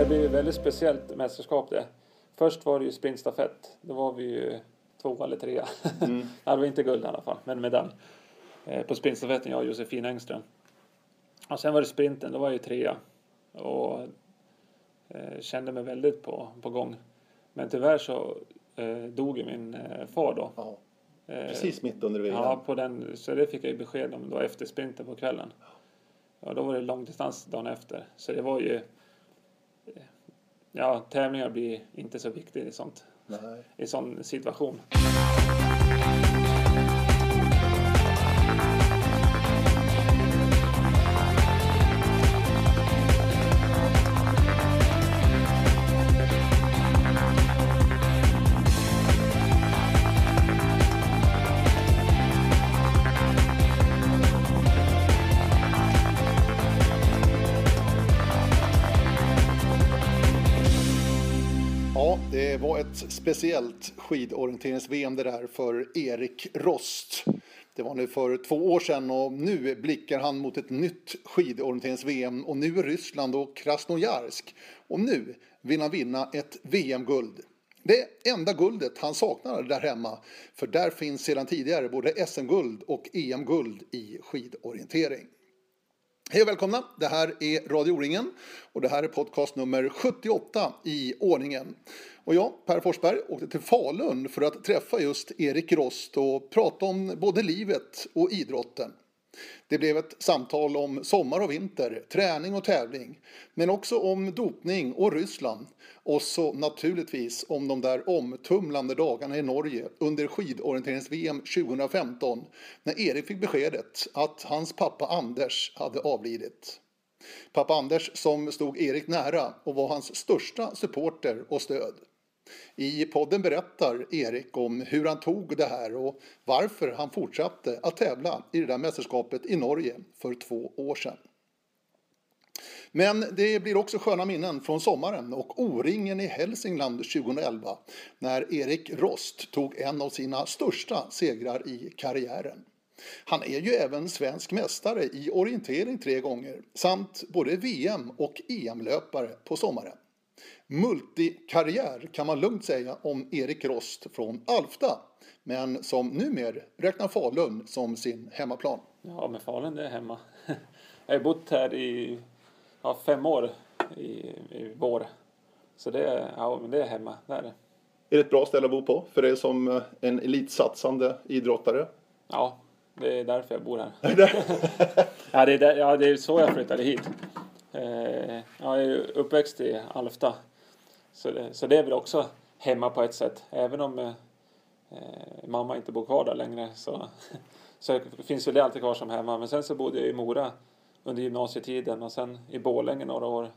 det blir ju ett väldigt speciellt mästerskap det. Först var det ju sprintstafett. Då var vi ju två eller trea. Mm. det var inte guld i alla fall, men medalj. Eh, på sprintstafetten, jag och Josefin Engström. Och sen var det sprinten, då var jag ju trea. Och eh, kände mig väldigt på, på gång. Men tyvärr så eh, dog min eh, far då. Ja. Precis mitt under VM. Ja, på den, så det fick jag ju besked om då efter sprinten på kvällen. Ja, då var det långdistans dagen efter. Så det var ju... Ja, tävlingar blir inte så viktigt i sånt. Nej. I sån situation. Speciellt skidorienterings-VM det där för Erik Rost. Det var nu för två år sedan och nu blickar han mot ett nytt skidorienterings-VM och nu är Ryssland och Krasnojarsk. Och nu vill han vinna ett VM-guld. Det enda guldet han saknar där hemma, för där finns sedan tidigare både SM-guld och EM-guld i skidorientering. Hej och välkomna! Det här är Radio O-ringen och det här är podcast nummer 78 i ordningen. Och jag, Per Forsberg, åkte till Falun för att träffa just Erik Rost och prata om både livet och idrotten. Det blev ett samtal om sommar och vinter, träning och tävling, men också om dopning och Ryssland. Och så naturligtvis om de där omtumlande dagarna i Norge under skidorienterings-VM 2015 när Erik fick beskedet att hans pappa Anders hade avlidit. Pappa Anders som stod Erik nära och var hans största supporter och stöd. I podden berättar Erik om hur han tog det här och varför han fortsatte att tävla i det där mästerskapet i Norge för två år sedan. Men det blir också sköna minnen från sommaren och O-ringen i Hälsingland 2011 när Erik Rost tog en av sina största segrar i karriären. Han är ju även svensk mästare i orientering tre gånger samt både VM och EM-löpare på sommaren multikarriär kan man lugnt säga om Erik Rost från Alfta, men som numera räknar Falun som sin hemmaplan. Ja, men Falun det är hemma. Jag har bott här i ja, fem år i, i vår. Så det är, ja, men det är hemma, det är det. Är det ett bra ställe att bo på för dig som eh, en elitsatsande idrottare? Ja, det är därför jag bor här. ja, det är där, ja, det är så jag flyttade hit. Eh, jag är uppväxt i Alfta så det, så det är väl också hemma på ett sätt. Även om eh, eh mamma inte bor kvar där längre så, så finns väl det alltid kvar som hemma. Men sen så bodde jag i Mora under gymnasietiden och sen i Bålänge några år.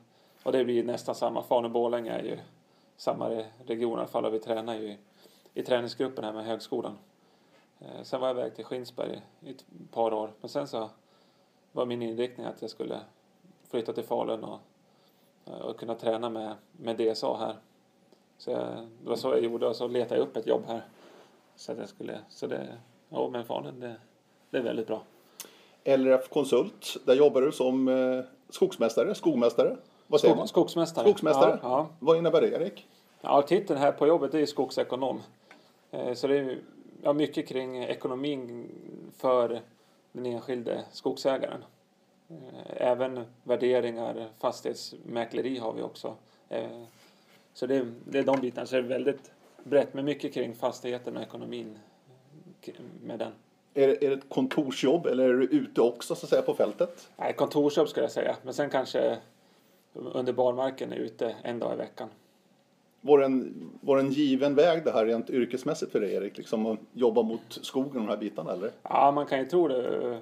Och det blir nästan samma. Falun-Borlänge är ju samma region i alla fall och vi tränar ju i, i träningsgruppen här med högskolan. Eh, sen var jag iväg till Skinsberg i ett par år. Men sen så var min inriktning att jag skulle flytta till Falun och och kunna träna med, med DSA här. Så jag, det var så jag gjorde och så letade jag upp ett jobb här. Så att jag skulle, så det, ja men Falun det, det är väldigt bra. LRF Konsult, där jobbar du som eh, skogsmästare, skogmästare? Vad säger Skog, Skogsmästare. Skogsmästare? Ja, ja. Vad innebär det Erik? Ja, titeln här på jobbet är skogsekonom. Eh, så det är ja, mycket kring ekonomin för den enskilde skogsägaren. Eh, även värderingar, fastighetsmäkleri har vi också. Eh, så det, det är de bitarna. Så det är väldigt brett, men mycket kring fastigheten och ekonomin med den. Är det, är det ett kontorsjobb eller är du ute också så att säga på fältet? Nej, kontorsjobb skulle jag säga. Men sen kanske under barmarken är ute en dag i veckan. Var en, var en given väg det här rent yrkesmässigt för dig Erik? Liksom att jobba mot skogen och de här bitarna eller? Ja, man kan ju tro det.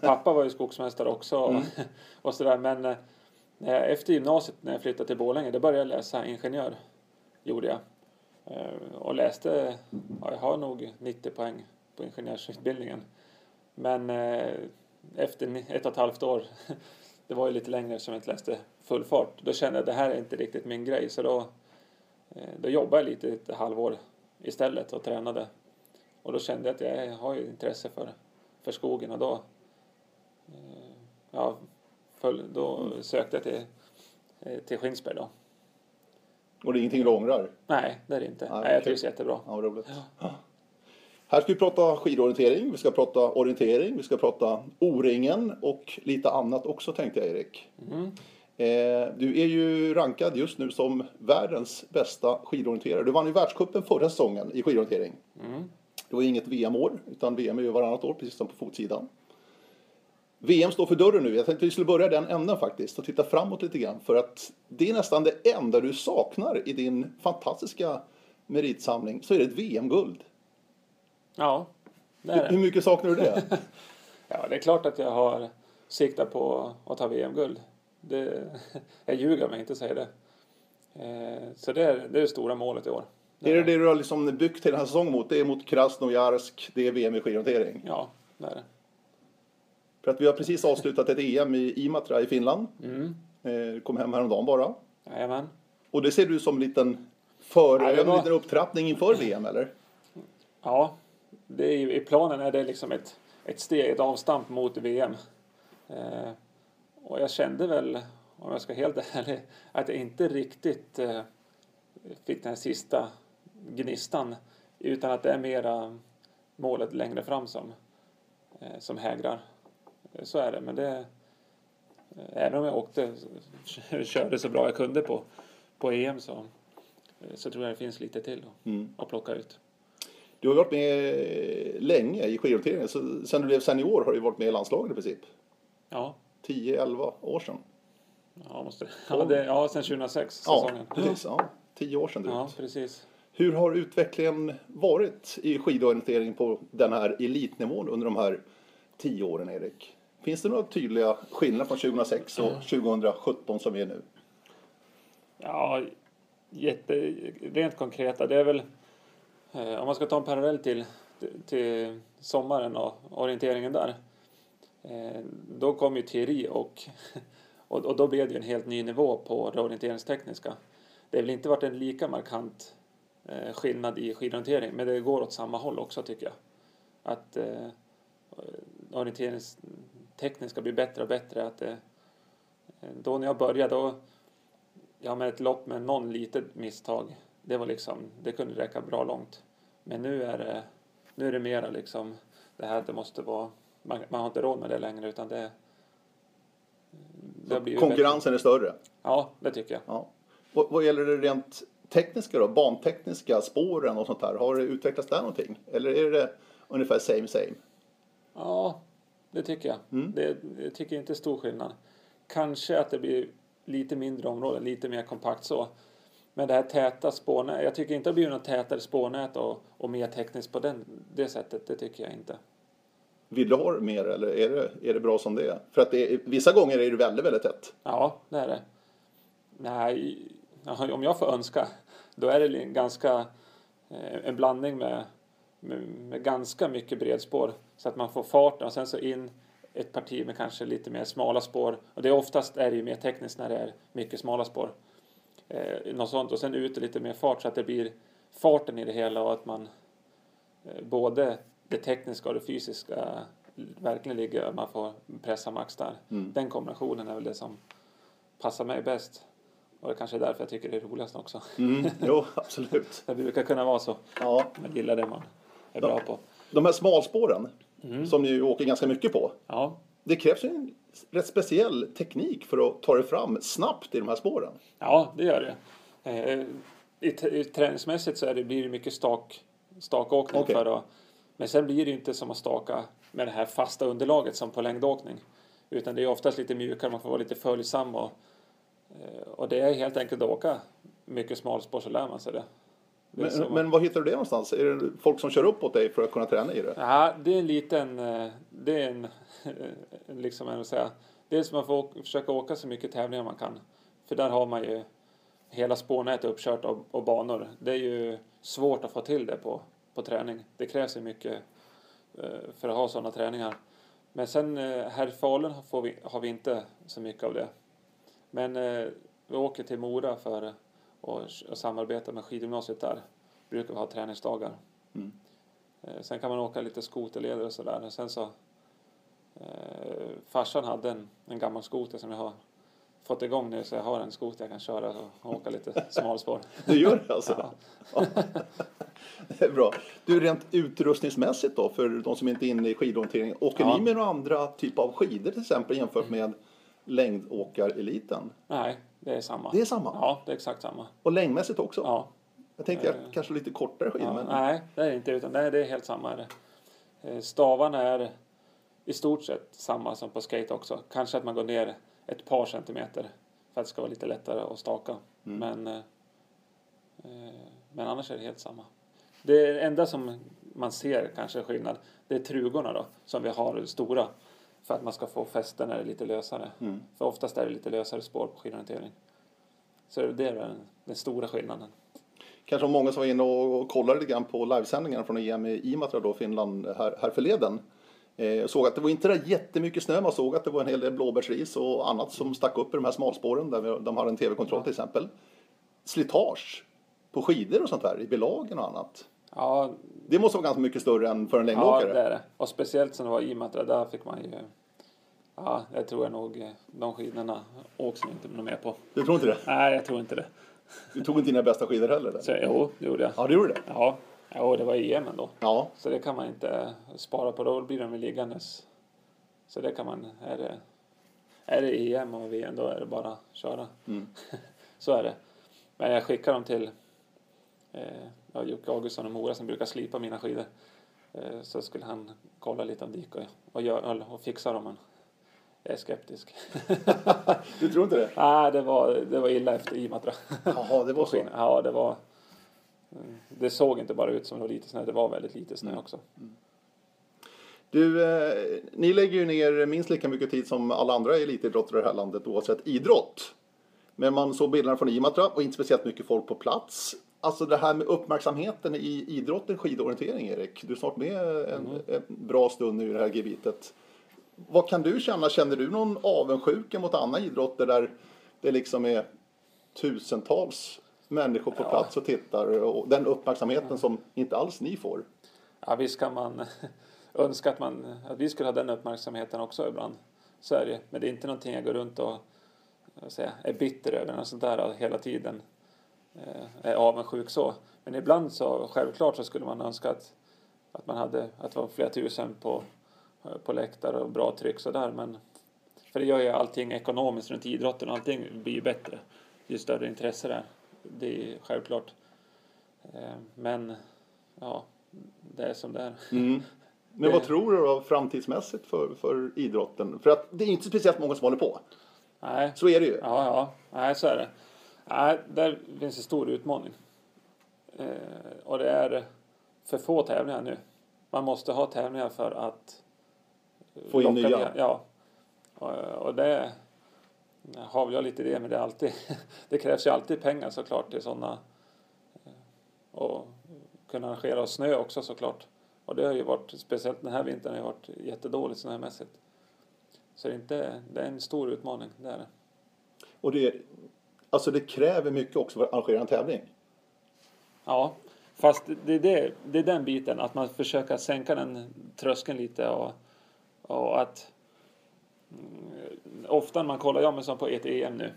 Pappa var ju skogsmästare också mm. och sådär. Men eh, efter gymnasiet när jag flyttade till Borlänge, då började jag läsa ingenjör. Gjorde jag. Eh, och läste, ja, jag har nog 90 poäng på ingenjörsutbildningen. Men eh, efter ett och ett halvt år, det var ju lite längre som jag inte läste full fart, då kände jag att det här är inte riktigt min grej. Så då, då jobbade jag lite ett halvår istället och tränade. Och då kände jag att jag har ju intresse för, för skogen och då ja, föll, då sökte jag till, eh, till Skinsberg då. Och det är ingenting du ångrar? Nej, det är det inte. Nej, Nej, jag trivs jättebra. Ja, roligt. Här ska vi prata skidorientering, vi ska prata orientering, vi ska prata O-ringen och lite annat också tänkte jag Erik. Eh, du är ju rankad just nu som världens bästa skidorienterare. Du vann ju världscupen förra säsongen i skidorientering. Det var inget VM-år, utan VM är ju varannat år, precis som på fotsidan. VM står för dörren nu. Jag tänkte vi skulle börja den änden faktiskt och titta framåt lite grann. För att det är nästan det enda du saknar i din fantastiska meritsamling, så är det ett VM-guld. Ja, det är Hur det. mycket saknar du det? Ja, det är klart att jag har siktat på att ta VM-guld. Det, jag ljuger om jag inte säger det. Eh, Så det är, det är det stora målet i år. är det det du har liksom byggt här säsongen mot? Det är mot Krasnojarsk, det är VM i skidorientering. Ja, det är det. För att vi har precis avslutat ett EM i Imatra i Finland. Mm. Eh, kom hem häromdagen bara. Jajamän. Och det ser du som en liten, för, Ja, det en var- liten upptrappning inför VM eller? Ja, det är, i planen är det liksom ett, ett steg, ett avstamp mot VM. Eh, och jag kände väl, om jag ska vara helt ärlig, att jag inte riktigt eh, fick den sista gnistan. Utan att det är mera målet längre fram som, eh, som hägrar. Så är det, men det... eh, Även om jag åkte, körde så bra jag kunde på, på EM så, så tror jag det finns lite till att, Mm. att plocka ut. Du har varit med länge i skidorienteringen. Så sen du blev senior har du varit med i landslaget i princip. Ja, 10-11 år sedan. Ja, måste. Ja, det, ja sen 2006 säsongen. Ja, precis. Ja, 10 år sedan drygt. Ja, precis. Hur har utvecklingen varit i skidorientering på den här elitnivån under de här 10 åren, Erik? Finns det några tydliga skillnader från 2006 och 2017 som vi är nu? Ja, jätte, rent konkreta. Det är väl, eh, om man ska ta en parallell till, till sommaren och orienteringen där. Eh, då kom ju teori och, och, och då blev det ju en helt ny nivå på det orienteringstekniska. Det har väl inte varit en lika markant eh, skillnad i skidorientering, men det går åt samma håll också tycker jag. Att eh, orienteringstekniska blir bättre och bättre. Att det, eh, då när jag började, då, ja med ett lopp med någon litet misstag, det var liksom, det kunde räcka bra långt. Men nu är det, nu är det mera liksom det här att det måste vara, man, man har inte råd med det längre utan det, det bättre. Konkurrensen är större. Ja, det tycker jag. Ja. Vad, vad gäller det rent tekniska då? Bantekniska, spåren och sånt där. Har det utvecklats där någonting? Eller är det ungefär same same? Ja, det tycker jag. Det, jag tycker inte stor skillnad. Kanske att det blir lite mindre områden, lite mer kompakt så. Men det här täta spårnät, jag tycker inte det blir något tätare spårnät och, och mer tekniskt på den, det sättet. Det tycker jag inte. Vill du ha mer eller är det, är det bra som det är? För att det är, vissa gånger är det väldigt, väldigt tätt. Ja, det är det. Nej, om jag får önska, då är det ganska eh, en blandning med, med, med ganska mycket bredspår så att man får farten och sen så in ett parti med kanske lite mer smala spår. Och det är oftast är det ju mer tekniskt när det är mycket smala spår. Eh, något sånt och sen ut lite mer fart så att det blir farten i det hela och att man eh, både det tekniska och det fysiska verkligen ligger, man får pressa max där. Den kombinationen är väl det som passar mig bäst. Och det kanske är därför jag tycker det är roligast också. Mm, jo, absolut. Det brukar kunna vara så. Ja. Man gillar det man är bra på. De här smalspåren som ni åker ganska mycket på. Ja, Det krävs ju en rätt speciell teknik för att ta dig fram snabbt i de här spåren. ja det gör det. Eh, i, i träningsmässigt så är det, blir det mycket stak, stakåkning. Okej. För att, men sen blir det inte som att staka med det här fasta underlaget som på längdåkning. Utan det är oftast lite mjukare, man får vara lite följsam och, eh, och det är helt enkelt att åka mycket smalspår så lär man sig det. det Men, man- men var hittar du det någonstans? Är det folk som kör upp åt dig för att kunna träna i det? Ja, det är en liten, eh, det är en, liksom en, att säga, dels man får försöka åka så mycket tävlingar man kan. För där har man ju hela spårnätet uppkört och, och banor. Det är ju svårt att få till det på, på träning. Det krävs ju mycket eh, för att ha sådana träningar. Men sen eh, här i Falun får vi, har vi inte så mycket av det. Men eh, vi åker till Mora för att samarbeta med skidgymnasiet där. Brukar vi ha träningsdagar. Eh, Sen kan man åka lite skoterleder och sådär. Sen så eh, farsan hade en, en gammal skoter som jag har fått igång nu så jag har en skoter jag kan köra och åka lite smalspår. Du gör det alltså? Ja. det är bra. Du, rent utrustningsmässigt då, för de som inte är inne i skidorientering. Åker Ja. ni med några andra typer av skidor till exempel jämfört med längdåkareliten? Nej, det är samma. Det är samma? Ja, det är exakt samma. Och längdmässigt också? Ja. Jag tänkte jag, kanske lite kortare skidor, ja. men Nej, det är inte utan det är, det är helt samma. Eh, Stavarna är i stort sett samma som på skate också. Kanske att man går ner ett par centimeter för att det ska vara lite lättare att staka. Mm. Men, eh, eh, men annars är det helt samma. Det enda som man ser kanske skillnad, det är trugorna då, som vi har stora. För att man ska få fäste när det är lite lösare. Mm. För oftast är det lite lösare spår på skidorientering. Så det är den, den stora skillnaden. kanske många som var inne och kollade lite grann på livesändningarna från EM i Imatra då, Finland, här, här förleden. Eh, såg att det var inte där jättemycket snö, man såg att det var en hel del blåbärsris och annat som stack upp i de här smalspåren där de har en tv-kontroll till exempel. Slitage på skidor och sånt där i belagen och annat. Ja, Det måste vara ganska mycket större än för en Ja, längdåkare. det är det. Och speciellt som det var i Imatra, där fick man ju... Ja, jag tror jag nog eh, de skidorna åks nog inte något mer på. Du tror inte det? Nej, jag tror inte det. Du tog inte dina bästa skidor heller? Eller? Så jo, det gjorde jag. Ja, det gjorde det. Ja, ja det var EM ändå. Ja, Så det kan man inte spara på, då blir de liggandes. Så det kan man, är det, är det EM och VM då är det bara att köra. Mm. Så är det. Men jag skickar dem till eh, ja, Jocke Augustsson och Mora som brukar slipa mina skidor. Eh, så skulle han kolla lite om det gick och, och, gör, och fixa dem. Men jag är skeptisk. du tror inte det? Nej, det var, det var illa efter Imatra. Jaha, det var så. Ja, det var... Det såg inte bara ut som det var lite snö, det var väldigt lite snö också. Du, eh, ni lägger ju ner minst lika mycket tid som alla andra elitidrottare i det här landet oavsett idrott. Men man såg bilderna från Imatra och inte speciellt mycket folk på plats. Alltså det här med uppmärksamheten i idrotten skidorientering, Erik. Du är snart med en, en bra stund nu i det här gebitet. Vad kan du känna? Känner du någon avundsjuka mot andra idrotter där det liksom är tusentals människor på plats och tittar och den uppmärksamheten som inte alls ni får? Ja, visst kan man önska att, man, att vi skulle ha den uppmärksamheten också ibland. Så är det Men det är inte någonting jag går runt och jag, är bitter över och sånt där hela tiden. Eh, är avundsjuk så. Men ibland så självklart så skulle man önska att, att man hade att det var flera tusen på, på läktare och bra tryck sådär. Men för det gör ju allting ekonomiskt runt idrotten och allting blir ju bättre ju större intresse det är. Det är självklart. Eh, Men ja, det är som det är. Mm. Men Det- vad tror du då framtidsmässigt för, för idrotten? För att det är inte speciellt många som håller på. Nej, Så är det ju. ja, ja, nej, så är det. Nej, där finns en stor utmaning. Eh, och det är för få tävlingar nu. Man måste ha tävlingar för att Få in nya. ner- Ja. Och, och det har jag lite idé men det är alltid det krävs ju alltid pengar såklart till sådana och kunna arrangera snö också såklart. Och det har ju varit, speciellt den här vintern, har varit jättedåligt snömässigt. Så det är, inte, det är en stor utmaning, det är det. Och det, alltså det kräver mycket också för att arrangera en tävling. Ja, fast det är, det, det är den biten, att man försöker sänka den tröskeln lite och, och att Mm, ofta när man kollar, ja men som på ett EM nu,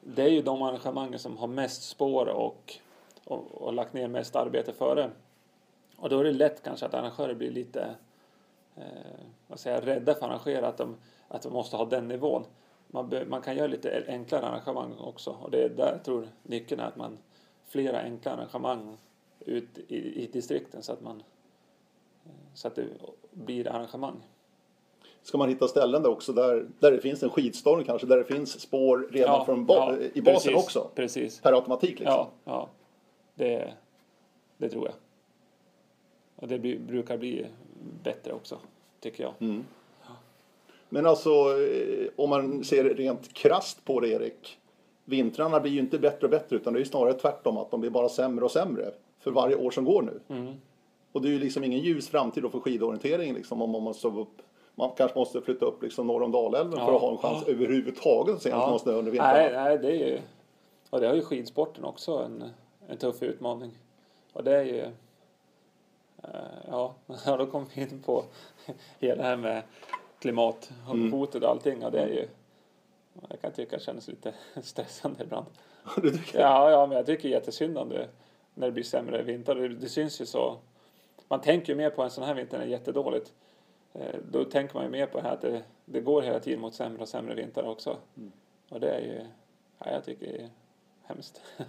det är ju de arrangemangen som har mest spår och, och, och lagt ner mest arbete före. Och då är det lätt kanske att arrangörer blir lite eh, vad säger, rädda för att arrangera, att de, att de måste ha den nivån. Man, be, man kan göra lite enklare arrangemang också och det är där jag tror nyckeln är att man flera enkla arrangemang ut i, i distrikten så att man eh, så att det blir arrangemang. Ska man hitta ställen där också där, där det finns en skidstorm kanske, där det finns spår redan från ba- ja, i basen precis, också. Precis. Per automatik liksom. Ja, ja. Det, det tror jag. Och det blir, brukar bli bättre också, tycker jag. Mm. Men alltså eh, om man ser rent krast på det Erik. Vintrarna blir ju inte bättre och bättre utan det är ju snarare tvärtom att de blir bara sämre och sämre för varje år som går nu. Mm. Och det är ju liksom ingen ljus framtid då för skidorienteringen liksom om man måste upp man kanske måste flytta upp liksom norr om Dalälven Ja. för att ha en chans överhuvudtaget att se ja. snö under vintrarna. Nej, nej, det är ju... Och det har ju skidsporten också en, en tuff utmaning. Och det är ju... eh, Ja, ja, då kommer vi in på hela det här med klimathotet och allting. Och det är ju... Jag kan tycka att det känns lite stressande ibland. Ja, ja, men jag tycker jättesynd om det när det blir sämre vinter. Det, det syns ju så. Man tänker ju mer på en sån här vinter när det är jättedåligt. Eh, Då tänker man ju mer på det här att det, det går hela tiden mot sämre och sämre vintrar också. Och det är ju, ja, jag tycker det är hemskt.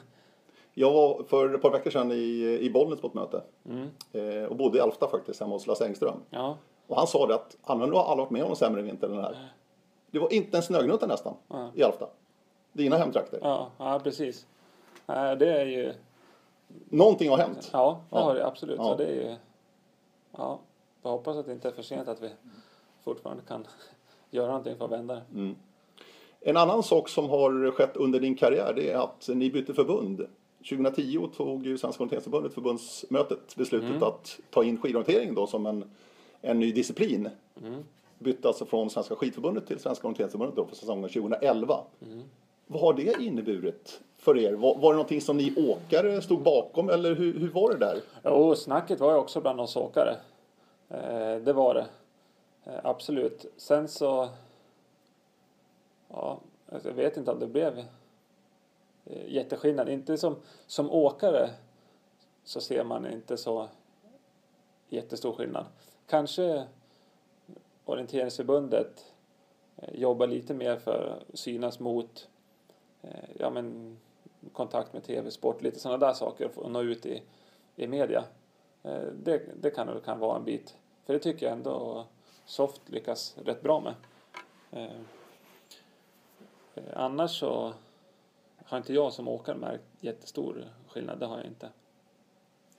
Jag var för ett par veckor sedan i, i Bollnäs på ett möte. Mm. Eh, och bodde i Alfta faktiskt, hemma hos Lasse Engström. Ja, Och han sa det att han har aldrig varit med om en sämre vinter än den här. Det var inte en snögnutta nästan Ja. i Alfta. Dina hemtrakter. ja, ja precis. Det är ju, Någonting har hänt. ja, det har det absolut. Ja. Så det är ju, ja, jag hoppas att det inte är för sent att vi fortfarande kan göra någonting för att vända det. En annan sak som har skett under din karriär det är att ni bytte förbund. 2010 tog ju Svenska orienteringsförbundet förbundsmötet beslutet att ta in skidorientering då som en, en ny disciplin. Bytte alltså från Svenska skidförbundet till Svenska orienteringsförbundet då för säsongen 2011. Vad har det inneburit för er? Var, var det någonting som ni åkare stod bakom eller hur, hur var det där? Jo, snacket var ju också bland oss åkare. Eh, det var det. Eh, absolut. Sen så... Ja, alltså, jag vet inte om det blev eh, jätteskillnad. Inte som, som åkare så ser man inte så jättestor skillnad. Kanske orienteringsförbundet eh, jobbar lite mer för att synas mot eh, ja, men, kontakt med tv-sport, lite sådana där saker och nå ut i, i media. Eh, Det, det kan, kan vara en bit. För det tycker jag ändå Soft lyckas rätt bra med. Eh, eh, Annars så har inte jag som åkare märkt jättestor skillnad. Det har jag inte.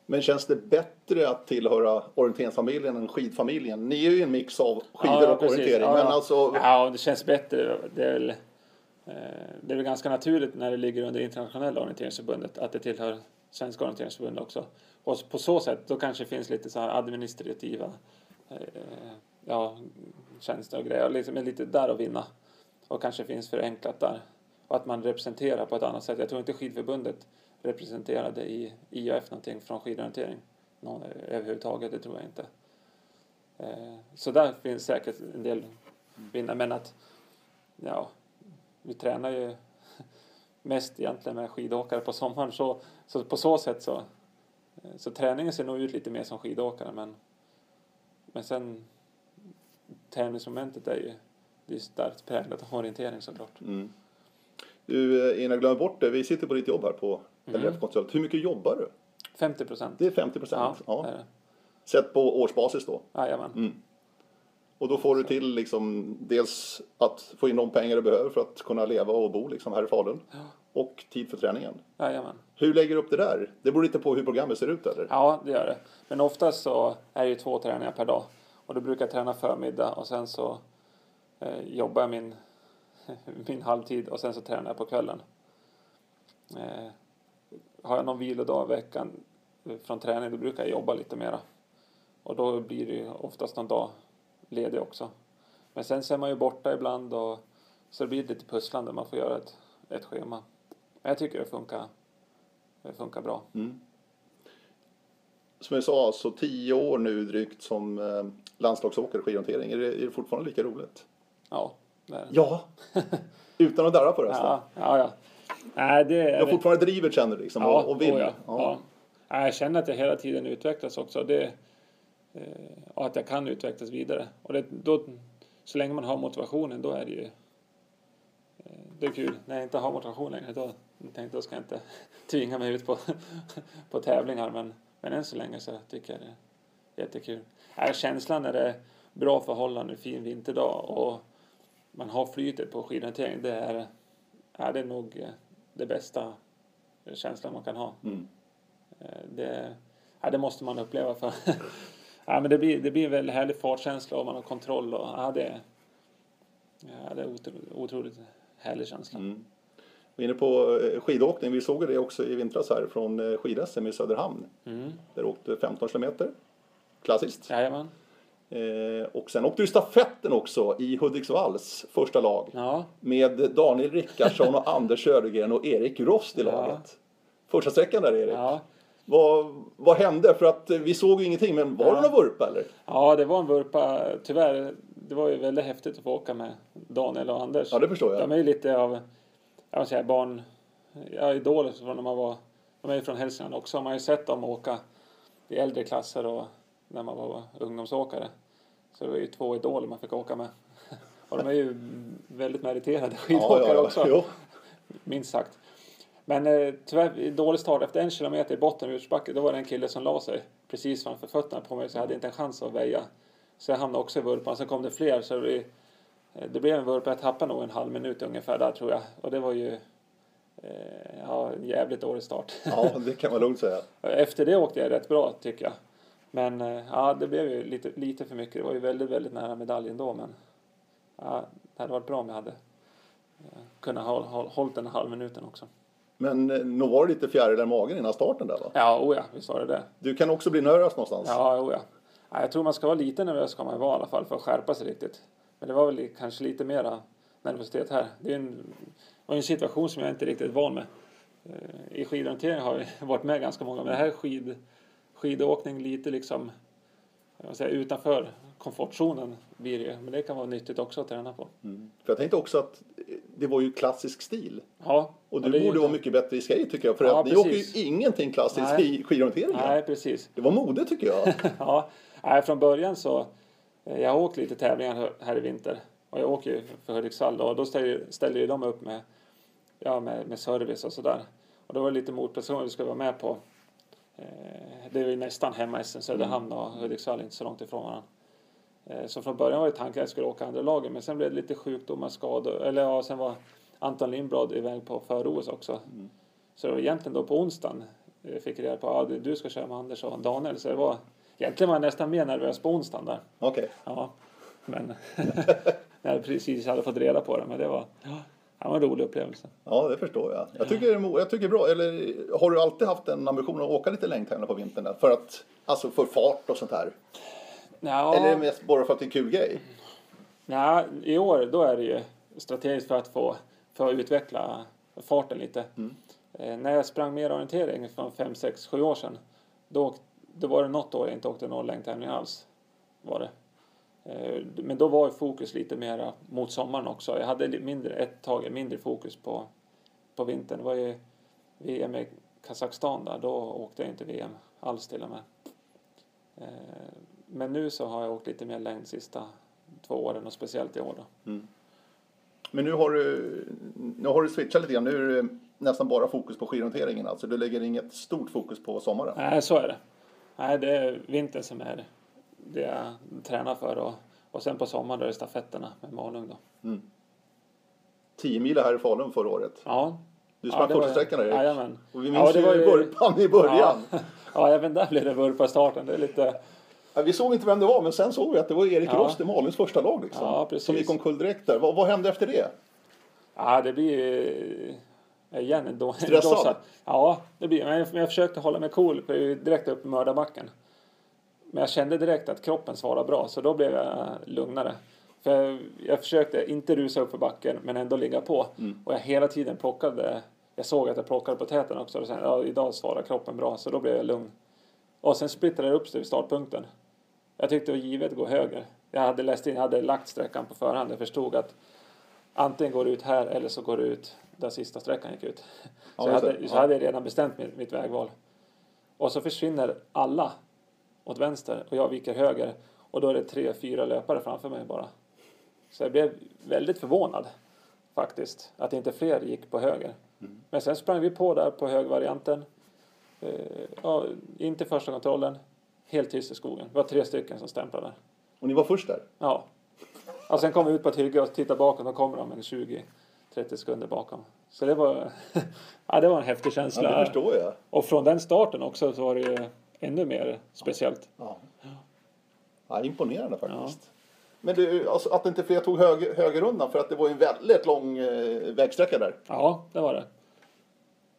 Men känns det bättre att tillhöra orienteringsfamiljen än skidfamiljen? Ni är ju en mix av skidor Ja, och precis. orientering. Ja, men alltså, Ja, det känns bättre. Det är väl, det är väl ganska naturligt när det ligger under internationella orienteringsförbundet att det tillhör Svenska orienteringsförbundet också. Och på så sätt då kanske det finns lite så här administrativa eh, ja, tjänster och grejer. Liksom, lite där att vinna. Och kanske finns förenklat där. Och att man representerar på ett annat sätt. Jag tror inte skidförbundet representerade i IAF någonting från skidorientering. Någon, överhuvudtaget, det tror jag inte. Eh, så där finns säkert en del vinna. Men att, ja, vi tränar ju mest egentligen med skidåkare på sommaren. Så, så på så sätt så, så träningen ser nog ut lite mer som skidåkare. Men, men sen tävlingsmomentet är ju det är starkt präglat av orientering såklart. mm. Du, eh, innan jag glömmer bort det, vi sitter på ditt jobb här på Mm. LRF Konsult. Hur mycket jobbar du? 50 procent. Det är 50 procent. Ja, Ja. Sett på årsbasis då. Jajamän. Mm. Och då får du till liksom dels att få in de pengar du behöver för att kunna leva och bo liksom här i Falun. Och tid för träningen. Jajamän. Hur lägger du upp det där? Det beror lite på hur programmet ser ut eller? Ja, det gör det. Men oftast så är det ju två träningar per dag. Och då brukar jag träna förmiddag och sen så eh, jobbar jag min, min halvtid och sen så tränar jag på kvällen. Eh, har jag någon vilodag i veckan eh, från träning då brukar jag jobba lite mera. Och då blir det ju oftast någon dag ledig också. Men sen så är man ju borta ibland och så det blir lite pusslande. Man får göra ett, ett schema. Men jag tycker det funkar, det funkar bra. Mm. Som jag sa, så tio år nu drygt som eh, landslagsåkare i skidorientering. Är det, är det fortfarande lika roligt? Ja, det är det. Ja! Utan att darra på rösten. Ja, ja, ja. Nej, det Du är har det. fortfarande drivet känner du liksom Ja, och, och vill. oh ja, Ja. ja. Jag känner att jag hela tiden utvecklas också. Det, och att jag kan utvecklas vidare. Och det, då, så länge man har motivationen, då är det ju eh, det är kul. När jag inte har motivation längre, då tänkte jag, då ska jag inte tvinga mig ut på, på tävlingar. Men, men än så länge så tycker jag det är jättekul. Nej, känslan när det är bra förhållanden, fin vinterdag och man har flytet på skidorientering, det är, ja, det är nog eh, det bästa känslan man kan ha. Mm. Eh, Det, ja, det måste man uppleva för ja, men det, blir, det blir en väldigt härlig fartkänsla och man har kontroll. Och, ja, det, ja, det är otro, otroligt härlig känsla. Mm. Vi är inne på eh, skidåkning. Vi såg det också i vintras här från eh, skid-SM i Söderhamn. Mm. Där åkte 15 kilometer. Klassiskt. Jajamän. Eh, och sen åkte du stafetten också i Hudiksvalls första lag. Ja, Med Daniel Rickardsson och Anders Södergren och Erik Rost i Ja. laget. Första sträckan där Erik. ja. Vad, vad hände? För att vi såg ju ingenting, men var Ja. det någon vurpa eller? ja, det var en vurpa. Tyvärr, det var ju väldigt häftigt att få åka med Daniel och Anders. Ja, det förstår jag. De är ju lite av, jag vill säga barn, ja, idoler från när man var, de är ju från Hälsingland också. Man har ju sett dem åka i äldre klasser och när man var ungdomsåkare. Så det var ju två idoler man fick åka med. Och de är ju väldigt meriterade skidåkare ja, ja, också. Jo. Minst sagt. Men eh, tyvärr, dålig start. Efter en kilometer i botten av utförsbacke, då var det en kille som la sig precis framför fötterna på mig så jag hade inte en chans att väja. Så jag hamnade också i vurpan. Sen kom det fler så det, eh, det blev en vurpa. Jag tappade nog en halv minut ungefär där tror jag. Och det var ju eh, ja, en jävligt dålig start. Ja, det kan man lugnt säga. Efter det åkte jag rätt bra tycker jag. Men eh, ja, det blev ju lite, lite för mycket. Det var ju väldigt, väldigt nära medaljen då. Men ja, det hade varit bra om jag hade kunnat hålla, hålla, hållit den halv minuten också. Men eh, nog var det lite fjärilar i magen innan starten där va? Ja, oh ja, visst var det det. Du kan också bli nervös någonstans. Ja, oh ja. ja. Jag tror man ska vara lite nervös ska man vara i alla fall för att skärpa sig riktigt. Men det var väl kanske lite mera nervositet här. Det är en, var en situation som jag inte är riktigt van med. Eh, I skidorientering har jag varit med ganska många, men det här är skid, skidåkning lite liksom säga, utanför komfortzonen blir det Men det kan vara nyttigt också att träna på. Mm. För jag tänkte också att det var ju klassisk stil. Ja. Och du det borde vara mycket bättre i skate tycker jag. För Ja, att ni precis. åker ju ingenting klassiskt Nej. i skidorienteringen. Nej, precis. Det var mode tycker jag. ja, nej, från början så. eh, Jag har åkt lite tävlingar här i vinter och jag åker ju för Hudiksvall då, och då ställer, ställer ju de upp med, ja, med, med service och sådär. Och då var det lite motprestation vi skulle vara med på. Eh, det är ju nästan hemma SM, Söderhamn och Hudiksvall inte så långt ifrån varandra. Eh, så från början var det tanken att jag skulle åka andra lagen men sen blev det lite sjukdomar, skador. Eller ja, sen var Anton Lindblad iväg på för-OS också. Så det var egentligen då på onsdagen jag fick reda på att ja, du ska köra med Anders och Daniel. Så det var, egentligen var jag nästan mer nervös på onsdagen där. Okej. Ja, men när jag precis hade fått reda på det. Men det var, ja, det var en rolig upplevelse. Ja, det förstår jag. Jag tycker, jag tycker bra. Eller har du alltid haft en ambition att åka lite längdtävlingar på vintern? där? För att, alltså för fart och sånt här? Ja, Eller är det mest bara för att det är en kul grej? ja, I år då är det ju strategiskt för att få för att utveckla farten lite. Eh, när jag sprang mer orientering för 5, 6, 7 år sedan. Då, då var det något år jag inte åkte någon längdtävling alls. Var det. Eh, men då var fokus lite mer mot sommaren också. Jag hade mindre, ett tag mindre fokus på, på vintern. Det var ju VM i Kazakstan där. Då åkte jag inte VM alls till och med. Eh, men nu så har jag åkt lite mer längd sista två åren och speciellt i år då. Men nu har du, nu har du switchat lite grann. Nu är det nästan bara fokus på skidorienteringen. Alltså du lägger inget stort fokus på sommaren. Nej, så är det. Nej, det är vintern som är det jag tränar för och, och sen på sommaren då är det stafetterna med Malung då. 10 mil här i Falun förra året. Ja. Du ja, sprang det var- första sträckan där Erik. Och vi Ja, minns det var ju ju- vurpan i början. Ja, ja, även där blev det vurpa i starten. Det är lite... Ja, vi såg inte vem det var, men sen såg vi att det var Erik Ja. Rost i Maluns första lag. Liksom, Ja, som gick omkull direkt där. Vad, vad hände efter det? Ja, det blir ju... Igen en då, Stressad? då- Ja, det blir men jag, jag försökte hålla mig cool. Direkt upp i mördarbacken. Men jag kände direkt att kroppen svarade bra, så då blev jag lugnare. För jag, jag försökte inte rusa upp för backen, men ändå ligga på. Och jag hela tiden plockade. Jag såg att jag plockade på täten också. Och sen, ja, idag svarar kroppen bra, så då blev jag lugn. Och sen splittrade det upp sig vid startpunkten. Jag tyckte det var givet att gå höger. Jag hade läst in, jag hade lagt sträckan på förhand. Jag förstod att antingen går det ut här eller så går det ut där sista sträckan gick ut. Ja, Så, jag just det. hade, så Ja. hade jag redan bestämt mitt, mitt vägval. Och så försvinner alla åt vänster och jag viker höger. Och då är det tre, fyra löpare framför mig bara. Så jag blev väldigt förvånad faktiskt att inte fler gick på höger. Mm. Men sen sprang vi på där på högvarianten. Eh, ja, in till första kontrollen. Helt tyst i skogen. Det var tre stycken som stämplade. Och ni var först där? Ja. Och sen kom vi ut på ett hygge och tittade bakom. Då kommer de en 20-30 sekunder bakom. Så det var, ja, det var en häftig Ja, känsla. det förstår jag. och från den starten också så var det ju ännu mer speciellt. Ja. Ja, imponerande faktiskt. Men du, alltså, att inte fler tog höger, högerrundan för att det var en väldigt lång eh, vägsträcka där. Ja, det var det.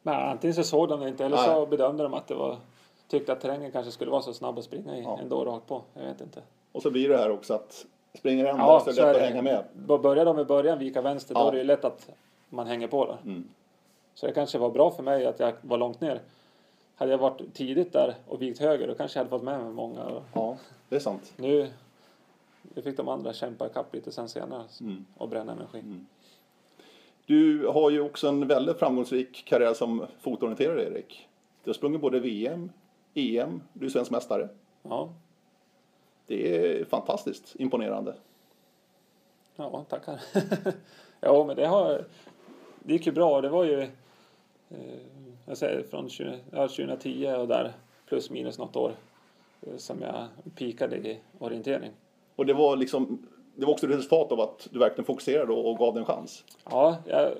Men antingen så såg de det inte eller så Nej. bedömde de att det var tyckte att terrängen kanske skulle vara så snabb att springa i Ja. ändå rakt på. Jag vet inte. Och så blir det här också att springer en Ja, där så är det är lätt att hänga med. Börjar de i början vika vänster då Ja. är det ju lätt att man hänger på där. Mm. Så det kanske var bra för mig att jag var långt ner. Hade jag varit tidigt där och vikt höger då kanske jag hade fått med mig många. Ja, det är sant. Nu, det fick de andra kämpa ikapp lite sen senare Mm. och bränna energi. Du har ju också en väldigt framgångsrik karriär som fotorienterare, Erik. Du har sprungit både VM, EM, du är svensk mästare. Ja, Det är fantastiskt imponerande. ja tackar. ja, men det har... Det gick ju bra. Det var ju... Eh, jag säger från 20, ja, 2010 och där plus minus något år eh, som jag pikade i orientering. Och det var liksom, det var också ett resultat av att du verkligen fokuserade och gav den en chans. Ja, jag,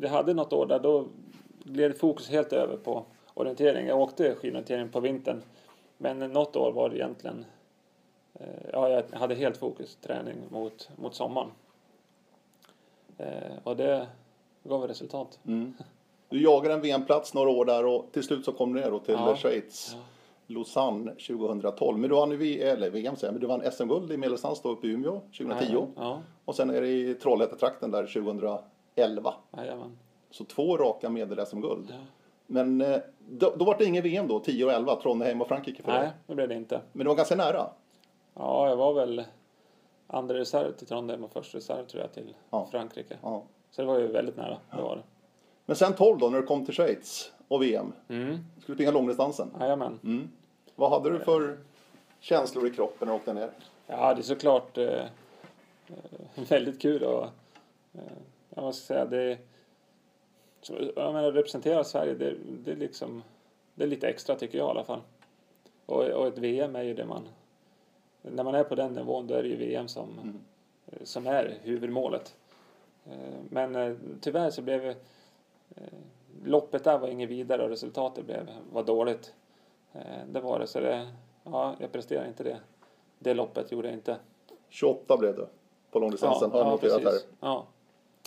jag hade något år där då gled fokus helt över på orientering. Jag åkte skidorientering på vintern. Men något år var det egentligen... Eh, ja, jag hade helt fokus träning mot, mot sommaren. Eh, och det gav resultat. Du jagade en VM-plats några år där och till slut så kom du ner till Ja. Schweiz. Ja. Lausanne 2012. Men du vann eller VM men du vann SM-guld i medeldistans uppe i Umeå 2010. Ja, Och sen är det i Trollhättetrakten där 2011. jajamän. Så två raka medel-SM-guld. Ja. Men eh, då, då var det ingen VM då, 10 och 11, Trondheim och Frankrike för Nej, dig. det blev det inte. Men det var ganska nära. Ja, jag var väl andra reserv till Trondheim och första reserv tror jag till Ja. Frankrike. Ja. Så det var ju väldigt nära. Det var det. Men sen 12 då, när du kom till Schweiz och VM. Mm. Skulle springa långdistansen. Jajamän. Mm. Vad hade du för känslor i kroppen när du åkte ner? Ja, det är såklart eh, eh, väldigt kul och eh, jag måste säga det så, jag menar, representera Sverige det, det är liksom det är lite extra tycker jag i alla fall. Och, och ett VM är ju det man när man är på den nivån då är det ju VM som, eh, som är huvudmålet. Eh, Men eh, tyvärr så blev eh, loppet där var inget vidare och resultatet blev, var dåligt. Det var det, så det, ja, jag presterade inte det. Det loppet gjorde jag inte. 28 blev du på långdistansen, har jag noterat här. Ja,